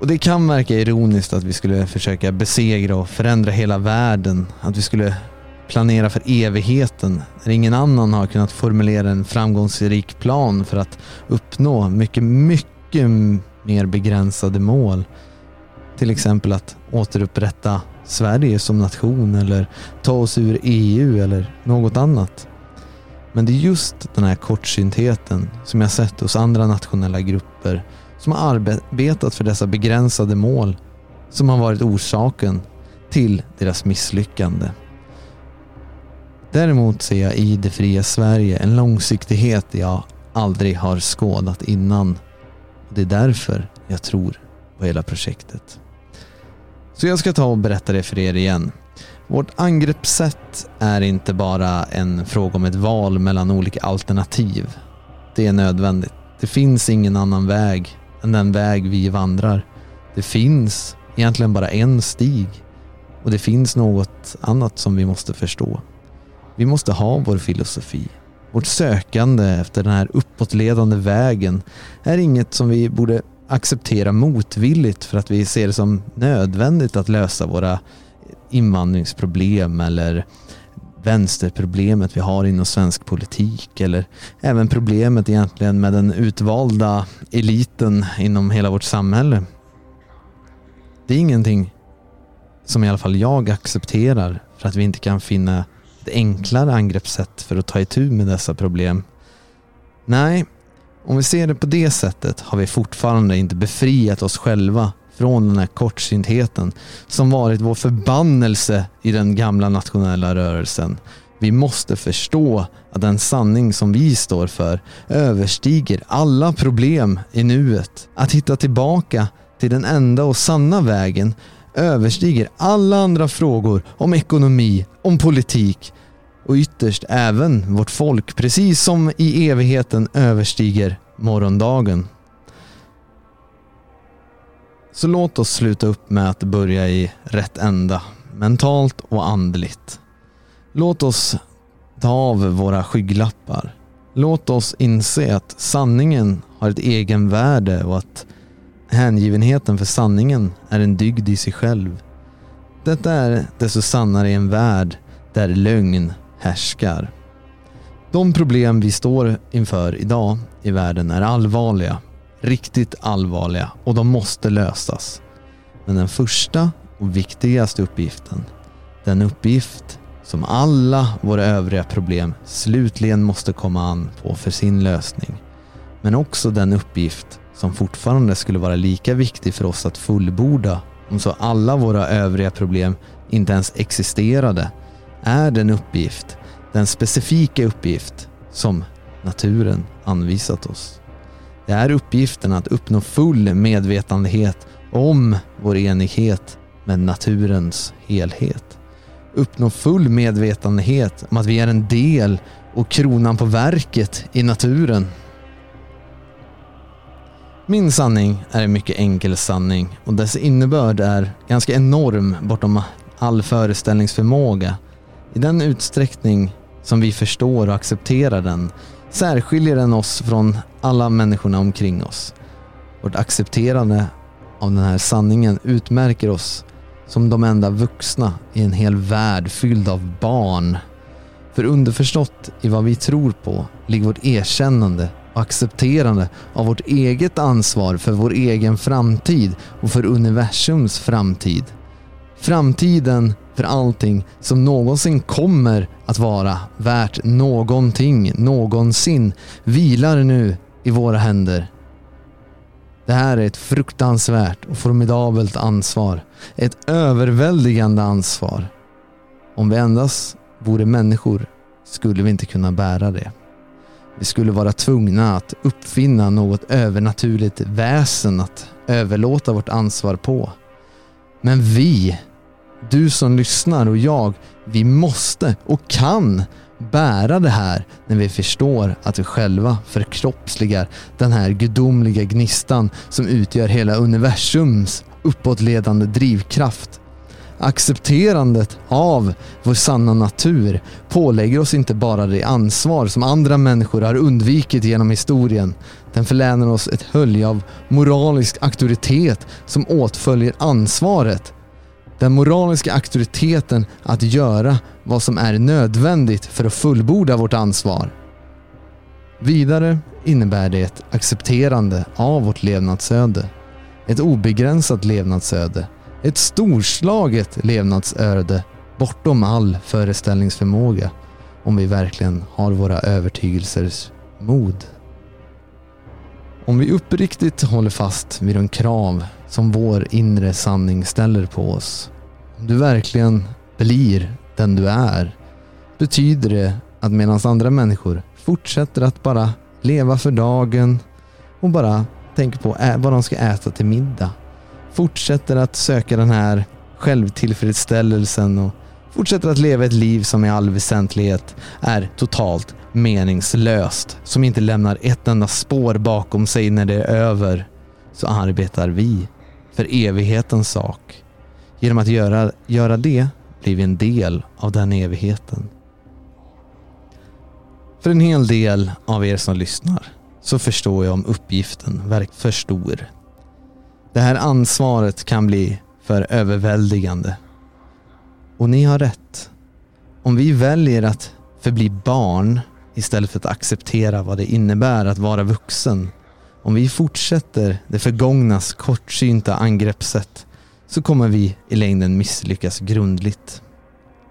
Och Det kan verka ironiskt att vi skulle försöka besegra och förändra hela världen. Att vi skulle planera för evigheten när ingen annan har kunnat formulera en framgångsrik plan för att uppnå mycket, mycket mer begränsade mål. Till exempel att återupprätta Sverige som nation eller ta oss ur EU eller något annat. Men det är just den här kortsyntheten som jag sett hos andra nationella grupper som har arbetat för dessa begränsade mål som har varit orsaken till deras misslyckande. Däremot ser jag i det fria Sverige en långsiktighet jag aldrig har skådat innan. Det är därför jag tror på hela projektet. Så jag ska ta och berätta det för er igen. Vårt angreppssätt är inte bara en fråga om ett val mellan olika alternativ. Det är nödvändigt. Det finns ingen annan väg än den väg vi vandrar. Det finns egentligen bara en stig och det finns något annat som vi måste förstå. Vi måste ha vår filosofi. Vårt sökande efter den här uppåtledande vägen är inget som vi borde acceptera motvilligt för att vi ser det som nödvändigt att lösa våra invandringsproblem eller vänsterproblemet vi har inom svensk politik eller även problemet egentligen med den utvalda eliten inom hela vårt samhälle. Det är ingenting som i alla fall jag accepterar för att vi inte kan finna enklare angreppssätt för att ta itu med dessa problem? Nej, om vi ser det på det sättet har vi fortfarande inte befriat oss själva från den här kortsyntheten som varit vår förbannelse i den gamla nationella rörelsen. Vi måste förstå att den sanning som vi står för överstiger alla problem i nuet. Att hitta tillbaka till den enda och sanna vägen överstiger alla andra frågor om ekonomi, om politik och ytterst även vårt folk, precis som i evigheten överstiger morgondagen. Så låt oss sluta upp med att börja i rätt ända, mentalt och andligt. Låt oss ta av våra skygglappar. Låt oss inse att sanningen har ett egenvärde och att hängivenheten för sanningen är en dygd i sig själv. Detta är desto sannare i en värld där lögn härskar. De problem vi står inför idag i världen är allvarliga. Riktigt allvarliga och de måste lösas. Men den första och viktigaste uppgiften, den uppgift som alla våra övriga problem slutligen måste komma an på för sin lösning. Men också den uppgift som fortfarande skulle vara lika viktig för oss att fullborda om så alla våra övriga problem inte ens existerade, är den uppgift, den specifika uppgift som naturen anvisat oss. Det är uppgiften att uppnå full medvetandehet om vår enighet med naturens helhet. Uppnå full medvetandehet om att vi är en del och kronan på verket i naturen. Min sanning är en mycket enkel sanning och dess innebörd är ganska enorm bortom all föreställningsförmåga. I den utsträckning som vi förstår och accepterar den särskiljer den oss från alla människorna omkring oss. Vårt accepterande av den här sanningen utmärker oss som de enda vuxna i en hel värld fylld av barn. För underförstått i vad vi tror på ligger vårt erkännande accepterande av vårt eget ansvar för vår egen framtid och för universums framtid. Framtiden för allting som någonsin kommer att vara värt någonting någonsin vilar nu i våra händer. Det här är ett fruktansvärt och formidabelt ansvar. Ett överväldigande ansvar. Om vi endast vore människor skulle vi inte kunna bära det. Vi skulle vara tvungna att uppfinna något övernaturligt väsen att överlåta vårt ansvar på. Men vi, du som lyssnar och jag, vi måste och kan bära det här när vi förstår att vi själva förkroppsligar den här gudomliga gnistan som utgör hela universums uppåtledande drivkraft. Accepterandet av vår sanna natur pålägger oss inte bara det ansvar som andra människor har undvikit genom historien. Den förlänar oss ett hölje av moralisk auktoritet som åtföljer ansvaret. Den moraliska auktoriteten att göra vad som är nödvändigt för att fullborda vårt ansvar. Vidare innebär det ett accepterande av vårt levnadsöde. Ett obegränsat levnadsöde ett storslaget levnadsöde bortom all föreställningsförmåga om vi verkligen har våra övertygelsers mod. Om vi uppriktigt håller fast vid de krav som vår inre sanning ställer på oss. Om du verkligen blir den du är betyder det att medan andra människor fortsätter att bara leva för dagen och bara tänker på vad de ska äta till middag fortsätter att söka den här självtillfredsställelsen och fortsätter att leva ett liv som i all väsentlighet är totalt meningslöst, som inte lämnar ett enda spår bakom sig när det är över, så arbetar vi för evighetens sak. Genom att göra, göra det blir vi en del av den evigheten. För en hel del av er som lyssnar så förstår jag om uppgiften verkar för stor. Det här ansvaret kan bli för överväldigande. Och ni har rätt. Om vi väljer att förbli barn istället för att acceptera vad det innebär att vara vuxen. Om vi fortsätter det förgångnas kortsynta angreppssätt så kommer vi i längden misslyckas grundligt.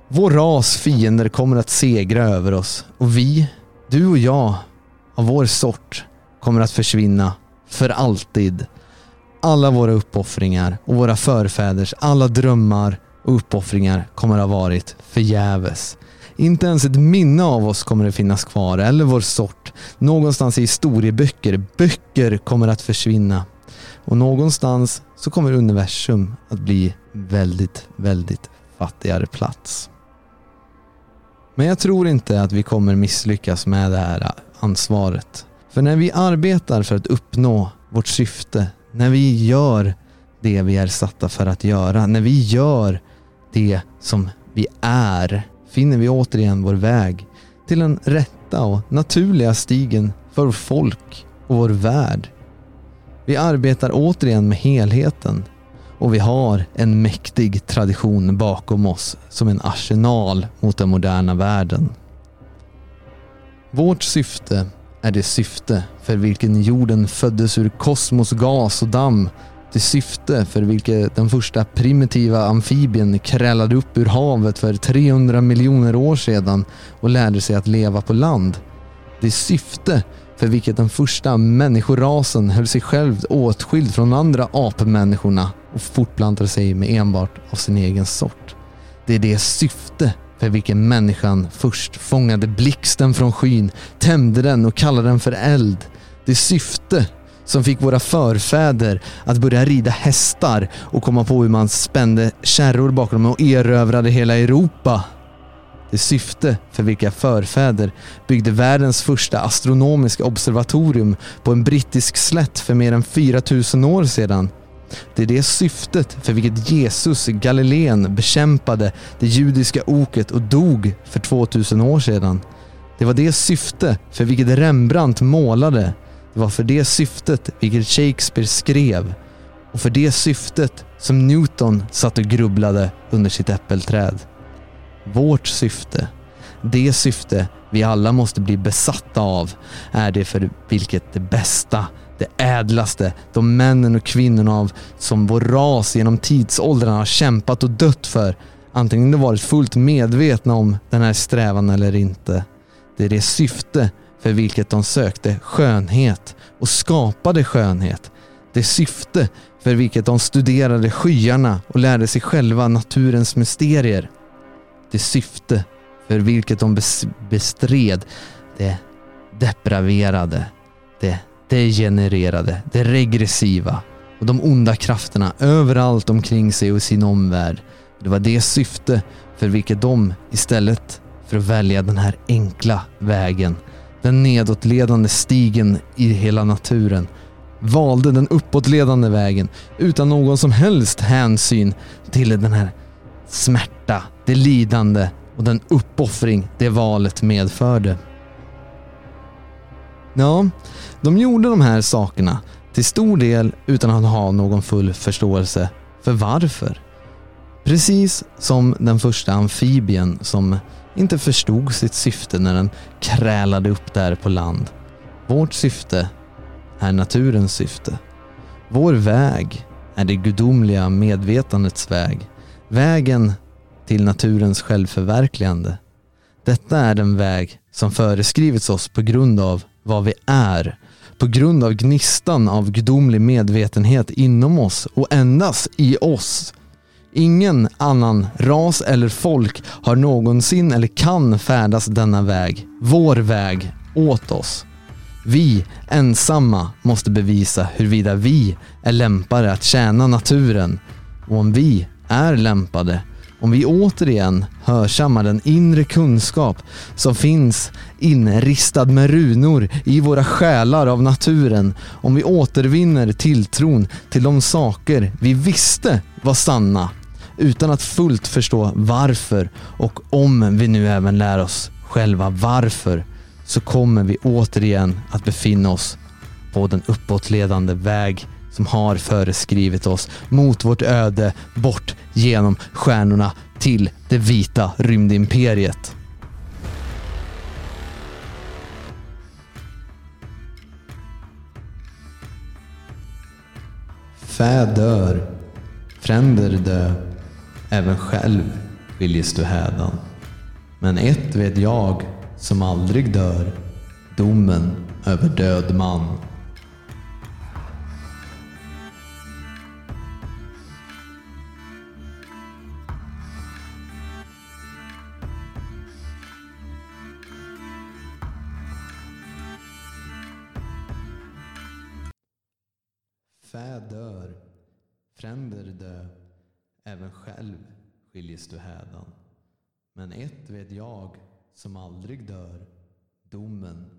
Vår ras fiender kommer att segra över oss och vi, du och jag, av vår sort kommer att försvinna för alltid alla våra uppoffringar och våra förfäders alla drömmar och uppoffringar kommer att ha varit förgäves. Inte ens ett minne av oss kommer att finnas kvar, eller vår sort. Någonstans i historieböcker, böcker kommer att försvinna. Och någonstans så kommer universum att bli väldigt, väldigt fattigare plats. Men jag tror inte att vi kommer misslyckas med det här ansvaret. För när vi arbetar för att uppnå vårt syfte, när vi gör det vi är satta för att göra, när vi gör det som vi är, finner vi återigen vår väg till den rätta och naturliga stigen för vårt folk och vår värld. Vi arbetar återigen med helheten och vi har en mäktig tradition bakom oss som en arsenal mot den moderna världen. Vårt syfte är det syfte för vilken jorden föddes ur kosmos, gas och damm. Det syfte för vilket den första primitiva amfibien krälade upp ur havet för 300 miljoner år sedan och lärde sig att leva på land. Det syfte för vilket den första människorasen höll sig själv åtskild från andra apmänniskorna och fortplantade sig med enbart av sin egen sort. Det är det syfte för vilken människan först fångade blixten från skyn, tämjde den och kallade den för eld. Det syfte som fick våra förfäder att börja rida hästar och komma på hur man spände kärror bakom dem och erövrade hela Europa. Det syfte för vilka förfäder byggde världens första astronomiska observatorium på en brittisk slätt för mer än 4000 år sedan. Det är det syftet för vilket Jesus Galileen bekämpade det judiska oket och dog för 2000 år sedan. Det var det syfte för vilket Rembrandt målade. Det var för det syftet vilket Shakespeare skrev. Och för det syftet som Newton satt och grubblade under sitt äppelträd. Vårt syfte, det syfte vi alla måste bli besatta av, är det för vilket det bästa det ädlaste, de männen och kvinnorna av som vår ras genom tidsåldrarna har kämpat och dött för, antingen de varit fullt medvetna om den här strävan eller inte. Det är det syfte för vilket de sökte skönhet och skapade skönhet. Det syfte för vilket de studerade skyarna och lärde sig själva naturens mysterier. Det syfte för vilket de bestred det depraverade, det degenererade, det regressiva och de onda krafterna överallt omkring sig och i sin omvärld. Det var det syfte för vilket de istället för att välja den här enkla vägen, den nedåtledande stigen i hela naturen, valde den uppåtledande vägen utan någon som helst hänsyn till den här smärta, det lidande och den uppoffring det valet medförde. Ja, de gjorde de här sakerna till stor del utan att ha någon full förståelse för varför. Precis som den första amfibien som inte förstod sitt syfte när den krälade upp där på land. Vårt syfte är naturens syfte. Vår väg är det gudomliga medvetandets väg. Vägen till naturens självförverkligande. Detta är den väg som föreskrivits oss på grund av vad vi är på grund av gnistan av gudomlig medvetenhet inom oss och endast i oss. Ingen annan ras eller folk har någonsin eller kan färdas denna väg, vår väg, åt oss. Vi ensamma måste bevisa huruvida vi är lämpade att tjäna naturen och om vi är lämpade om vi återigen hörsammar den inre kunskap som finns inristad med runor i våra själar av naturen, om vi återvinner tilltron till de saker vi visste var sanna utan att fullt förstå varför och om vi nu även lär oss själva varför så kommer vi återigen att befinna oss på den uppåtledande väg som har föreskrivit oss mot vårt öde bort genom stjärnorna till det vita rymdimperiet. Fä dör, fränder dö, även själv skiljes du hädan. Men ett vet jag som aldrig dör, domen över död man. Fränder dö, även själv skiljes du hädan. Men ett vet jag som aldrig dör, domen